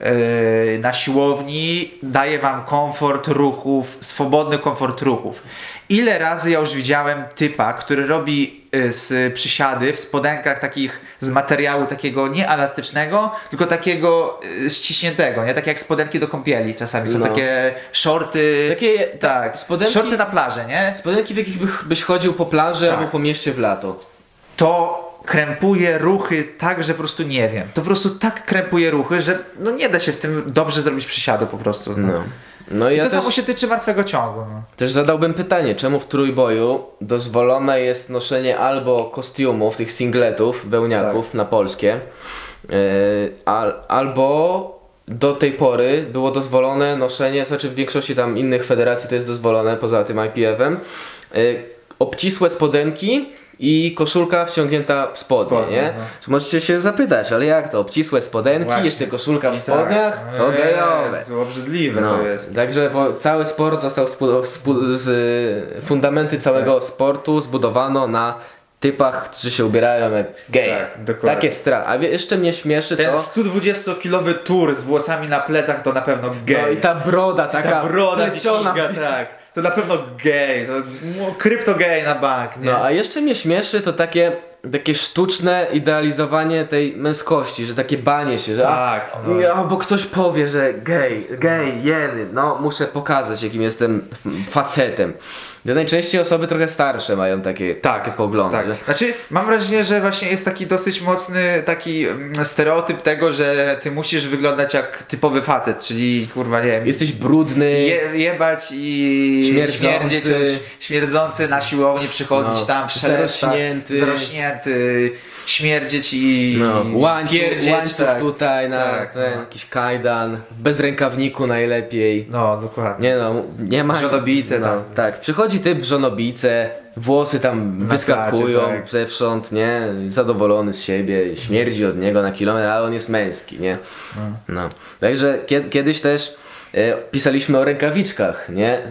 yy, na siłowni daje wam komfort ruchów, swobodny komfort ruchów. Ile razy ja już widziałem typa, który robi z przysiady w spodenkach takich z materiału takiego nie elastycznego, tylko takiego yy, ściśniętego, nie? Takie jak spodenki do kąpieli czasami. Są No. takie shorty. Takie- tak, spodenki- shorty na plażę, nie? Spodenki, w jakich bych- byś chodził po plaży Tak. albo po mieście w lato. to krępuje ruchy tak, że po prostu nie wiem. To po prostu tak krępuje ruchy, że no nie da się w tym dobrze zrobić przysiadu po prostu. No. No. No i I ja to też, samo się tyczy martwego ciągu. No. też zadałbym pytanie, czemu w trójboju dozwolone jest noszenie albo kostiumów, tych singletów, wełniaków Tak. na polskie, yy, al, albo do tej pory było dozwolone noszenie, znaczy w większości tam innych federacji to jest dozwolone, poza tym IPF-em, yy, obcisłe spodenki i koszulka wciągnięta w spodnie, Spodnie, nie? no. Możecie się zapytać, ale jak to? Obcisłe spodenki, Właśnie. jeszcze koszulka w I spodniach? tak. To gejowe. Jezu, obrzydliwe No, to jest. Także cały sport został z fundamenty całego Tak. sportu zbudowano na typach, którzy się ubierają jak geje. Tak, dokładnie. Takie stra. A wie, jeszcze mnie śmieszy Ten to. 120-kilowy tur z włosami na plecach to na pewno gej. No i ta broda taka ta broda wikinga, tak. To na pewno gej. To no, krypto gej na bank, nie? No a jeszcze mnie śmieszy to takie takie sztuczne idealizowanie tej męskości, że takie banie się, że Tak, a, no. albo ktoś powie, że gej, gej, jeny, no muszę pokazać jakim jestem facetem. To najczęściej osoby trochę starsze mają takie, takie poglądy. Tak. Znaczy, mam wrażenie, że właśnie jest taki dosyć mocny taki mm, stereotyp tego, że ty musisz wyglądać jak typowy facet, czyli kurwa nie wiem. Jesteś brudny, Je, jebać i Śmierdzący. śmierdzący na siłowni, przychodzić No, tam w szelestach, zarośnięty. zarośnięty, śmierdzieć i no, łańcuch, pierdzieć, łańcuch tak. tutaj, na Tak, ten, no. jakiś kajdan, w bezrękawniku najlepiej. No, dokładnie. Nie no, nie ma... W żonobijce no, tam. Tak, przychodzi typ w żonobijce, włosy tam Na wyskakują tak. zewsząd, nie? Zadowolony z siebie, śmierdzi od niego na kilometr, ale on jest męski, nie? No. Także kie- kiedyś też pisaliśmy o rękawiczkach, nie? E,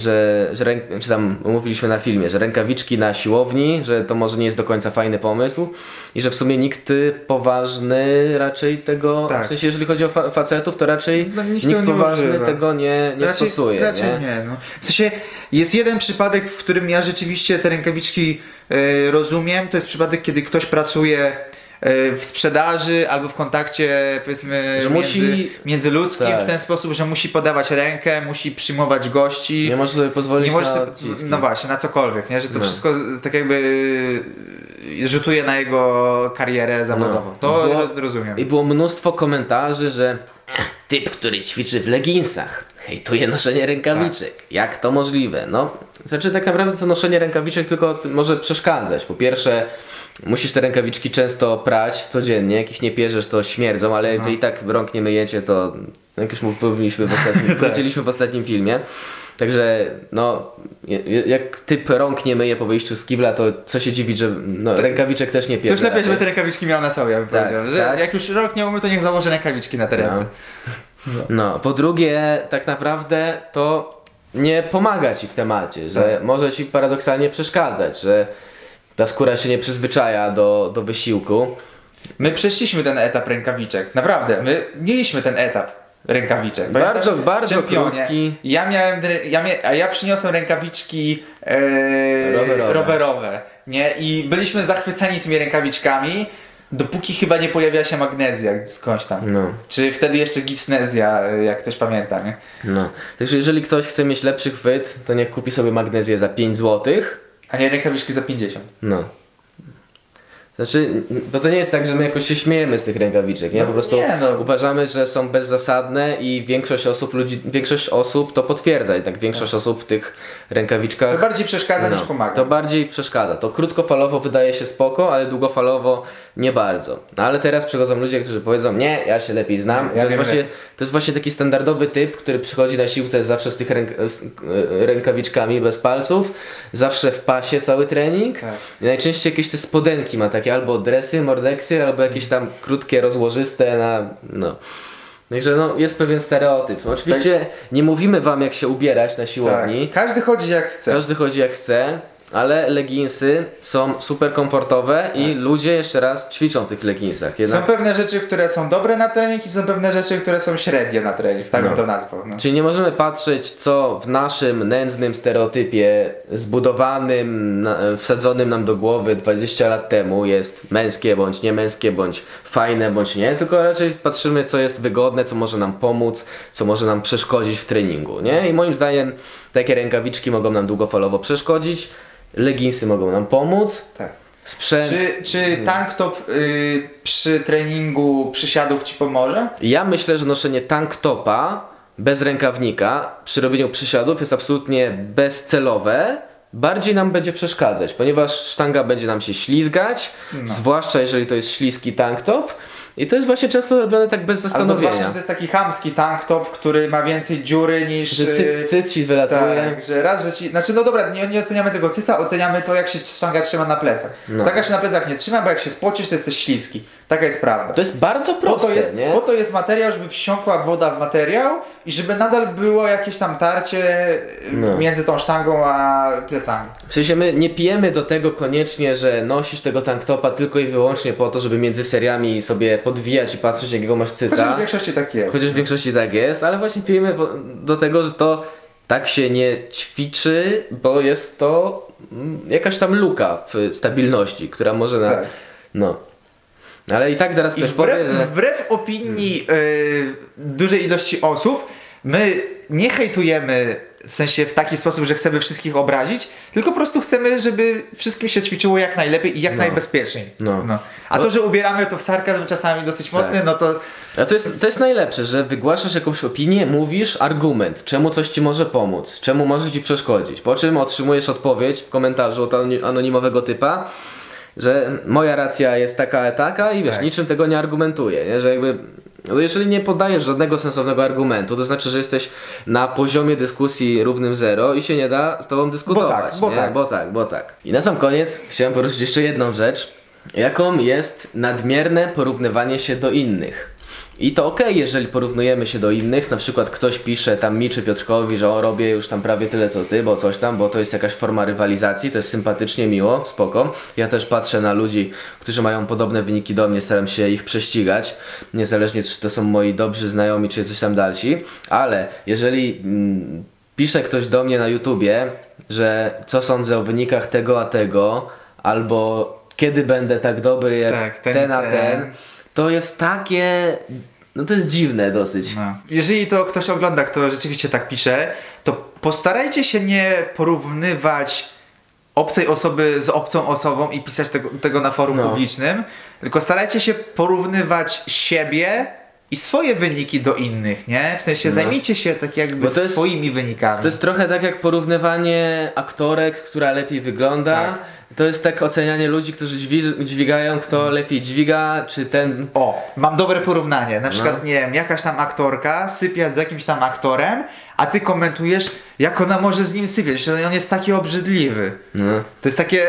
że, że ręk, czy tam mówiliśmy na filmie, że rękawiczki na siłowni, że to może nie jest do końca fajny pomysł i że w sumie nikt poważny raczej tego, Tak. w sensie jeżeli chodzi o fa- facetów, to raczej No, nikt nikt, poważny używa. tego nie, nie raczej, stosuje, Raczej nie? nie. no. W sensie jest jeden przypadek, w którym ja rzeczywiście te rękawiczki e, rozumiem. To jest przypadek, kiedy ktoś pracuje e, w sprzedaży albo w kontakcie powiedzmy Że między, musi- międzyludzkim tak. w ten sposób, że musi podawać rękę, musi przyjmować gości. Nie możesz sobie pozwolić nie możesz na sobie- odciski. No właśnie, na cokolwiek, nie? że to No. wszystko tak jakby y, rzutuje na jego karierę zawodową. No. To Było- ro- rozumiem. I było mnóstwo komentarzy, że "Ech, typ, który ćwiczy w leginsach, hejtuje noszenie rękawiczek. Jak to możliwe? No, znaczy tak naprawdę to noszenie rękawiczek tylko może przeszkadzać. Po pierwsze, musisz te rękawiczki często prać codziennie, jak ich nie pierzesz to śmierdzą, ale jak wy i tak rąk nie myjecie, to jak już mówiliśmy w ostatnim, powiedzieliśmy w ostatnim filmie. Także no, jak typ rąk nie myje po wyjściu z kibla, to co się dziwić, że no, rękawiczek też nie To pierze. już lepiej, żeby te rękawiczki miał na sobie, ja bym Tak, powiedział. Że tak. jak już rok nie umie, to niech założy rękawiczki na te ręce. No, po drugie, tak naprawdę to nie pomaga ci w temacie, że Tak. może ci paradoksalnie przeszkadzać, że ta skóra się nie przyzwyczaja do, do wysiłku. My przeszliśmy ten etap rękawiczek. Naprawdę, my mieliśmy ten etap rękawiczek. Bardzo- Pamiętasz? bardzo Czempionie. krótki. Ja miałem, ja mia, a ja przyniosłem rękawiczki e, Rowerowe. rowerowe. Nie? I byliśmy zachwyceni tymi rękawiczkami, dopóki chyba nie pojawiła się magnezja skądś tam. No, Czy wtedy jeszcze gipsnezja, e, jak ktoś pamięta, nie? no. Jeżeli ktoś chce mieć lepszy chwyt, to niech kupi sobie magnezję za 5 zł. A nie rękawiczki za 50. No. Znaczy, bo to nie jest tak, że my jakoś się śmiejemy z tych rękawiczek, nie? No Po prostu nie, no. uważamy, że są bezzasadne i większość osób, ludzi, większość osób to potwierdza i tak większość osób w tych rękawiczkach To bardziej przeszkadza niż No, pomaga. To bardziej przeszkadza. To krótkofalowo wydaje się spoko, ale długofalowo nie bardzo. No ale teraz przychodzą ludzie, którzy powiedzą, nie, ja się lepiej znam. Ja to, jest właśnie, to jest właśnie taki standardowy typ, który przychodzi na siłce zawsze z tych ręk e, rękawiczkami bez palców, zawsze w pasie cały trening. Tak. I najczęściej jakieś te spodenki ma takie albo dresy, mordeksy, albo jakieś tam krótkie, rozłożyste na, no. Także no, jest pewien stereotyp. No, oczywiście nie mówimy wam jak się ubierać na siłowni. Tak. Każdy chodzi jak chce. Każdy chodzi jak chce, ale leginsy są super komfortowe i ludzie jeszcze raz ćwiczą w tych leginsach. Są Jednak, pewne rzeczy, które są dobre na trening i są pewne rzeczy, które są średnie na trening, tak bym No. to nazwał. No. Czyli nie możemy patrzeć, co w naszym nędznym stereotypie zbudowanym, wsadzonym nam do głowy 20 lat temu jest męskie bądź niemęskie, bądź fajne bądź nie, tylko raczej patrzymy, co jest wygodne, co może nam pomóc, co może nam przeszkodzić w treningu. Nie? I moim zdaniem takie rękawiczki mogą nam długofalowo przeszkodzić, leginsy mogą nam pomóc. Tak. Sprzęt. Czy, czy tank top y, przy treningu przysiadów ci pomoże? Ja myślę, że noszenie tank topa bez rękawnika przy robieniu przysiadów jest absolutnie bezcelowe. Bardziej nam będzie przeszkadzać, ponieważ sztanga będzie nam się ślizgać, zwłaszcza jeżeli to jest śliski tank top. I to jest właśnie często robione tak bez Albo zastanowienia. zwłaszcza, że to jest taki chamski tank top, który ma więcej dziury niż... Że cyc, cyc ci wylatuje. Tak, że raz, że ci... Znaczy no dobra, nie, nie oceniamy tego cyca, oceniamy to jak się sztanga trzyma na plecach. No. Sztanga się na plecach nie trzyma, bo jak się spocisz, to jesteś śliski. Taka jest prawda. To jest bardzo Po proste, to, jest, nie? po to jest materiał, żeby wsiąkła woda w materiał i żeby nadal było jakieś tam tarcie y, No. między tą sztangą a plecami. W sensie my nie pijemy do tego koniecznie, że nosisz tego tanktopa tylko i wyłącznie po to, żeby między seriami sobie podwijać i patrzeć jakiego masz Chociaż cyca. w większości tak jest. Chociaż w większości tak jest, ale właśnie pijemy do tego, że to tak się nie ćwiczy, bo jest to mm, jakaś tam luka w stabilności, która może na... Tak. No. Ale i tak zaraz I ktoś wbrew, powie, że... wbrew opinii y, dużej ilości osób, my nie hejtujemy w sensie w taki sposób, że chcemy wszystkich obrazić, tylko po prostu chcemy, żeby wszystkim się ćwiczyło jak najlepiej i jak No. najbezpieczniej. No. A to, że ubieramy to w sarkazm czasami dosyć mocny, Tak. no to A to jest, to jest najlepsze, że wygłaszasz jakąś opinię, mówisz argument, czemu coś ci może pomóc, czemu może ci przeszkodzić, po czym otrzymujesz odpowiedź w komentarzu od anoni- anonimowego typa, że moja racja jest taka, taka i wiesz, Tak. niczym tego nie argumentuje, nie? że jakby No jeżeli nie podajesz żadnego sensownego argumentu, to znaczy, że jesteś na poziomie dyskusji równym zero i się nie da z tobą dyskutować. tak, bo tak. bo tak, bo tak. I na sam koniec chciałem poruszyć jeszcze jedną rzecz, jaką jest nadmierne porównywanie się do innych. I to okej, jeżeli porównujemy się do innych, na przykład ktoś pisze tam mi czy Piotrkowi, że o robię już tam prawie tyle co ty, bo coś tam, bo to jest jakaś forma rywalizacji, to jest sympatycznie, miło, spoko. Ja też patrzę na ludzi, którzy mają podobne wyniki do mnie, staram się ich prześcigać, niezależnie czy to są moi dobrzy znajomi, czy coś tam dalsi, ale jeżeli mm, pisze ktoś do mnie na YouTubie, że co sądzę o wynikach tego a tego, albo kiedy będę tak dobry jak Tak, ten ten, a ten. ten, to jest takie. No to jest dziwne dosyć. No. Jeżeli to ktoś ogląda, kto rzeczywiście tak pisze, to postarajcie się nie porównywać obcej osoby z obcą osobą i pisać tego, tego na forum No. publicznym, tylko starajcie się porównywać siebie i swoje wyniki do innych, nie? W sensie No. zajmijcie się tak jakby to jest- swoimi wynikami. To jest trochę tak jak porównywanie aktorek, która lepiej wygląda. Tak. To jest tak ocenianie ludzi, którzy dźwi- dźwigają, kto lepiej dźwiga, czy ten. O, mam dobre porównanie. Na przykład, No. nie wiem, jakaś tam aktorka sypia z jakimś tam aktorem, a ty komentujesz, jak ona może z nim sypiać, że on jest taki obrzydliwy. No. To jest takie...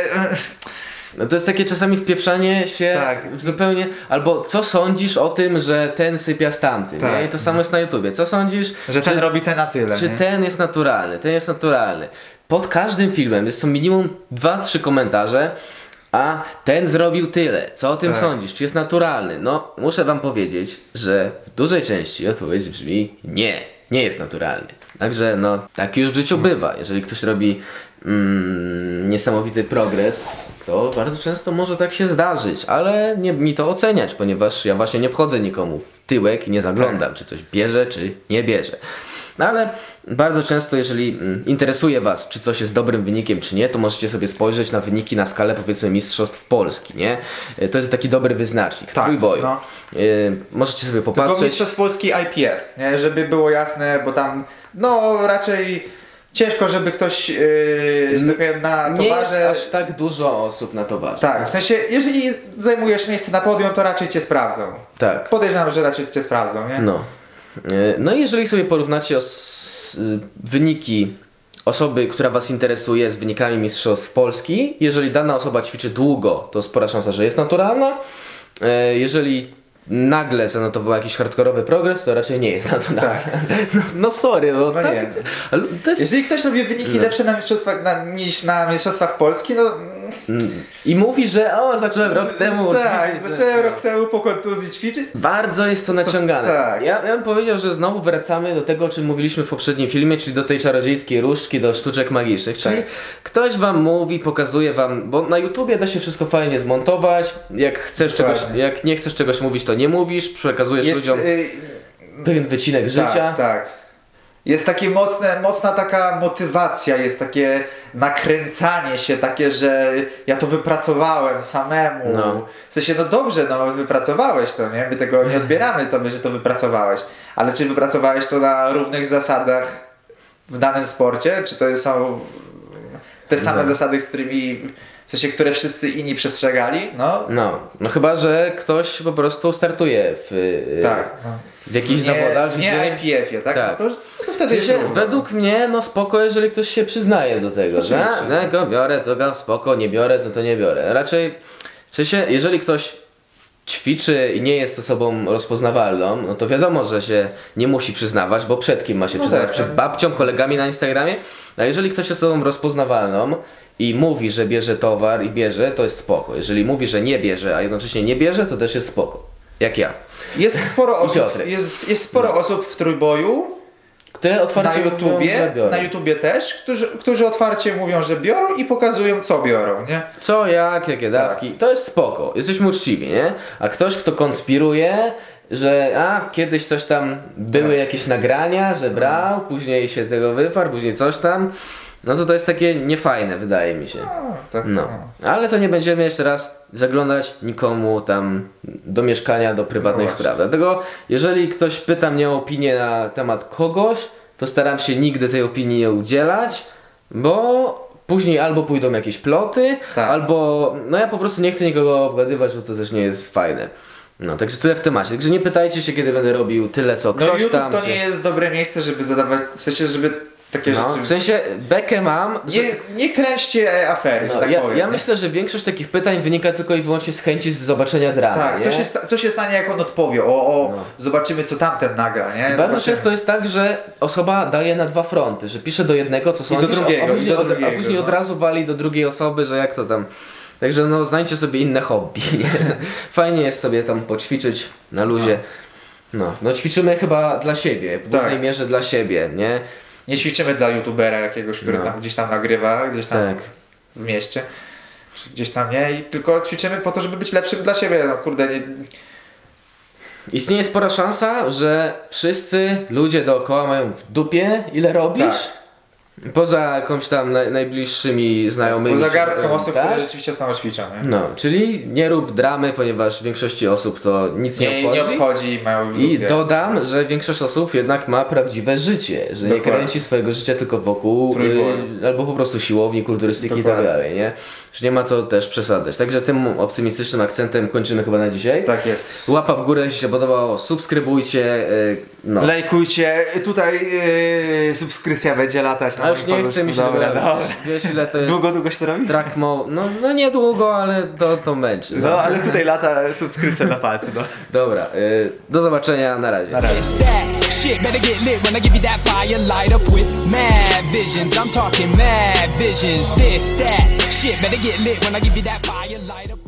No to jest takie czasami wpieprzanie się Tak. w zupełnie. Albo co sądzisz o tym, że ten sypia z tamtym? Tak. Nie? I to samo jest na YouTubie. Co sądzisz, Że ten robi ten na tyle. Czy nie? ten jest naturalny, ten jest naturalny. Pod każdym filmem jest są minimum 2-3 komentarze, a ten zrobił tyle. Co o tym Tak. sądzisz? Czy jest naturalny? No, muszę wam powiedzieć, że w dużej części odpowiedź brzmi nie, nie jest naturalny. Także no, tak już w życiu bywa. Jeżeli ktoś robi mm, niesamowity progres, to bardzo często może tak się zdarzyć, ale nie mi to oceniać, ponieważ ja właśnie nie wchodzę nikomu w tyłek i nie zaglądam, czy coś bierze, czy nie bierze. No ale bardzo często, jeżeli mm, interesuje Was, czy coś jest dobrym wynikiem, czy nie, to możecie sobie spojrzeć na wyniki na skalę powiedzmy Mistrzostw Polski, nie? Y, To jest taki dobry wyznacznik Tak, trójboju. no. Y, możecie sobie Tylko popatrzeć. Mistrzostw Polski IPF, nie? żeby było jasne, bo tam no raczej ciężko, żeby ktoś yy, że tak powiem, na Nie jest towarze... aż tak dużo osób na towarze. Tak, w sensie, jeżeli zajmujesz miejsce na podium, to raczej cię sprawdzą. Tak. Podejrzewam, że raczej cię sprawdzą, nie? No. Y, No i jeżeli sobie porównacie os- y, wyniki osoby, która Was interesuje z wynikami Mistrzostw Polski, jeżeli dana osoba ćwiczy długo, to spora szansa, że jest naturalna. Y, Jeżeli nagle zanotowała jakiś hardkorowy progres, to raczej nie jest naturalna. No, no sorry, no, No tak, nie. ale to jest Jeżeli ktoś robi wyniki No. lepsze na mistrzostwach na, niż na mistrzostwach Polski, no I mówi, że o, zacząłem rok temu. tak, ćwiczyć, zacząłem no. rok temu po kontuzji ćwiczyć. Bardzo jest to naciągane. tak. Ja, ja bym powiedział, że znowu wracamy do tego, o czym mówiliśmy w poprzednim filmie, czyli do tej czarodziejskiej różdżki, do sztuczek magicznych. Czyli Tak. ktoś wam mówi, pokazuje wam, bo na YouTubie da się wszystko fajnie zmontować. Jak chcesz czegoś, jak nie chcesz czegoś mówić, to nie mówisz, przekazujesz Jest, ludziom y, pewien wycinek życia. Tak, tak. Jest takie mocne, mocna taka motywacja, jest takie nakręcanie się, takie, że ja to wypracowałem samemu. No. W sensie, no dobrze, no wypracowałeś to, nie? My tego nie odbieramy tobie, że to wypracowałeś. Ale czy wypracowałeś to na równych zasadach w danym sporcie? Czy to są te same No. zasady, z którymi, w sensie, które wszyscy inni przestrzegali? No, No, no chyba, że ktoś po prostu startuje w, y, tak. No. w jakichś nie, zawodach. Nie gdzie- IPF-ie, tak? Tak. No to, to wtedy równo. według mnie, no spoko, jeżeli ktoś się przyznaje do tego, że a, go biorę, to go spoko, nie biorę, to to nie biorę. Raczej, w sensie, jeżeli ktoś ćwiczy i nie jest osobą rozpoznawalną, no to wiadomo, że się nie musi przyznawać, bo przed kim ma się No przyznawać? tak, przed tak. babcią, kolegami na Instagramie? A jeżeli ktoś jest osobą rozpoznawalną i mówi, że bierze towar i bierze, to jest spoko. Jeżeli mówi, że nie bierze, a jednocześnie nie bierze, to też jest spoko. Jak ja. Jest sporo osób, jest, jest sporo osób w trójboju, Otwarcie na mówią, YouTubie, biorą. na YouTubie też, którzy, którzy otwarcie mówią, że biorą i pokazują co biorą, nie? Co, jak, jakie Tak. dawki, to jest spoko, jesteśmy uczciwi, nie? A ktoś, kto konspiruje, że a, kiedyś coś tam, były Tak. jakieś nagrania, że brał, później się tego wyparł, później coś tam, no to to jest takie niefajne, wydaje mi się. No, tak, No, ale to nie będziemy jeszcze raz zaglądać nikomu tam do mieszkania, do prywatnych No właśnie. spraw. Dlatego, jeżeli ktoś pyta mnie o opinię na temat kogoś, to staram się nigdy tej opinii nie udzielać, bo później albo pójdą jakieś ploty, Tak. albo no ja po prostu nie chcę nikogo obgadywać, bo to też nie jest fajne. No, także tyle w temacie. Także nie pytajcie się, kiedy będę robił tyle, co No ktoś YouTube tam. to nie jest dobre miejsce, żeby zadawać, w sensie, żeby takie no, rzeczy... w sensie bekę mam, że... Nie, nie kręćcie afery, że No, tak ja, powiem. ja nie? myślę, że większość takich pytań wynika tylko i wyłącznie z chęci z zobaczenia dramy. Tak, nie? co się, co się stanie, jak on odpowie? O, o No. zobaczymy, co tamten nagra, nie? Bardzo często jest tak, że osoba daje na dwa fronty, że pisze do jednego, co I sądzisz, do drugiego, a, później, i do od, drugiego, a później no. od razu wali do drugiej osoby, że jak to tam. Także no znajdźcie sobie inne hobby. Fajnie jest sobie tam poćwiczyć na luzie. No, no ćwiczymy chyba dla siebie, w głównej Tak. mierze dla siebie, nie? Nie ćwiczymy dla youtubera jakiegoś, który No. tam gdzieś tam nagrywa, gdzieś tam Tak. w mieście. Czy gdzieś tam nie, i tylko ćwiczymy po to, żeby być lepszym dla siebie. No kurde, nie, Istnieje spora szansa, że wszyscy ludzie dookoła mają w dupie, ile robisz. Tak. Poza jakąś tam naj, najbliższymi znajomymi. poza garstką osób, tak? które rzeczywiście nami ćwiczą. Nie, No, czyli nie rób dramy, ponieważ większości osób to nic nie, nie, obchodzi. nie obchodzi, mają w I dodam, że większość osób jednak ma prawdziwe życie, że nie Dokładnie. kręci swojego życia tylko wokół y, albo po prostu siłowni, kulturystyki i tak Dokładnie. dalej, nie? Że nie ma co też przesadzać. Także tym optymistycznym akcentem kończymy chyba na dzisiaj. Tak jest. Łapa w górę, jeśli się podobało, subskrybujcie, y, no. Lajkujcie, tutaj yy, subskrypcja będzie latać na A już nie chce mi się Dobra, dobra. Wiesz ile to jest Długo, długo się to robi? track mode? No, no niedługo, ale to, to męczy. No, ale tutaj lata subskrypcja na palcu, no. Dobra, y, do zobaczenia, na razie. Na razie. shit. Better get lit when I give you that fire.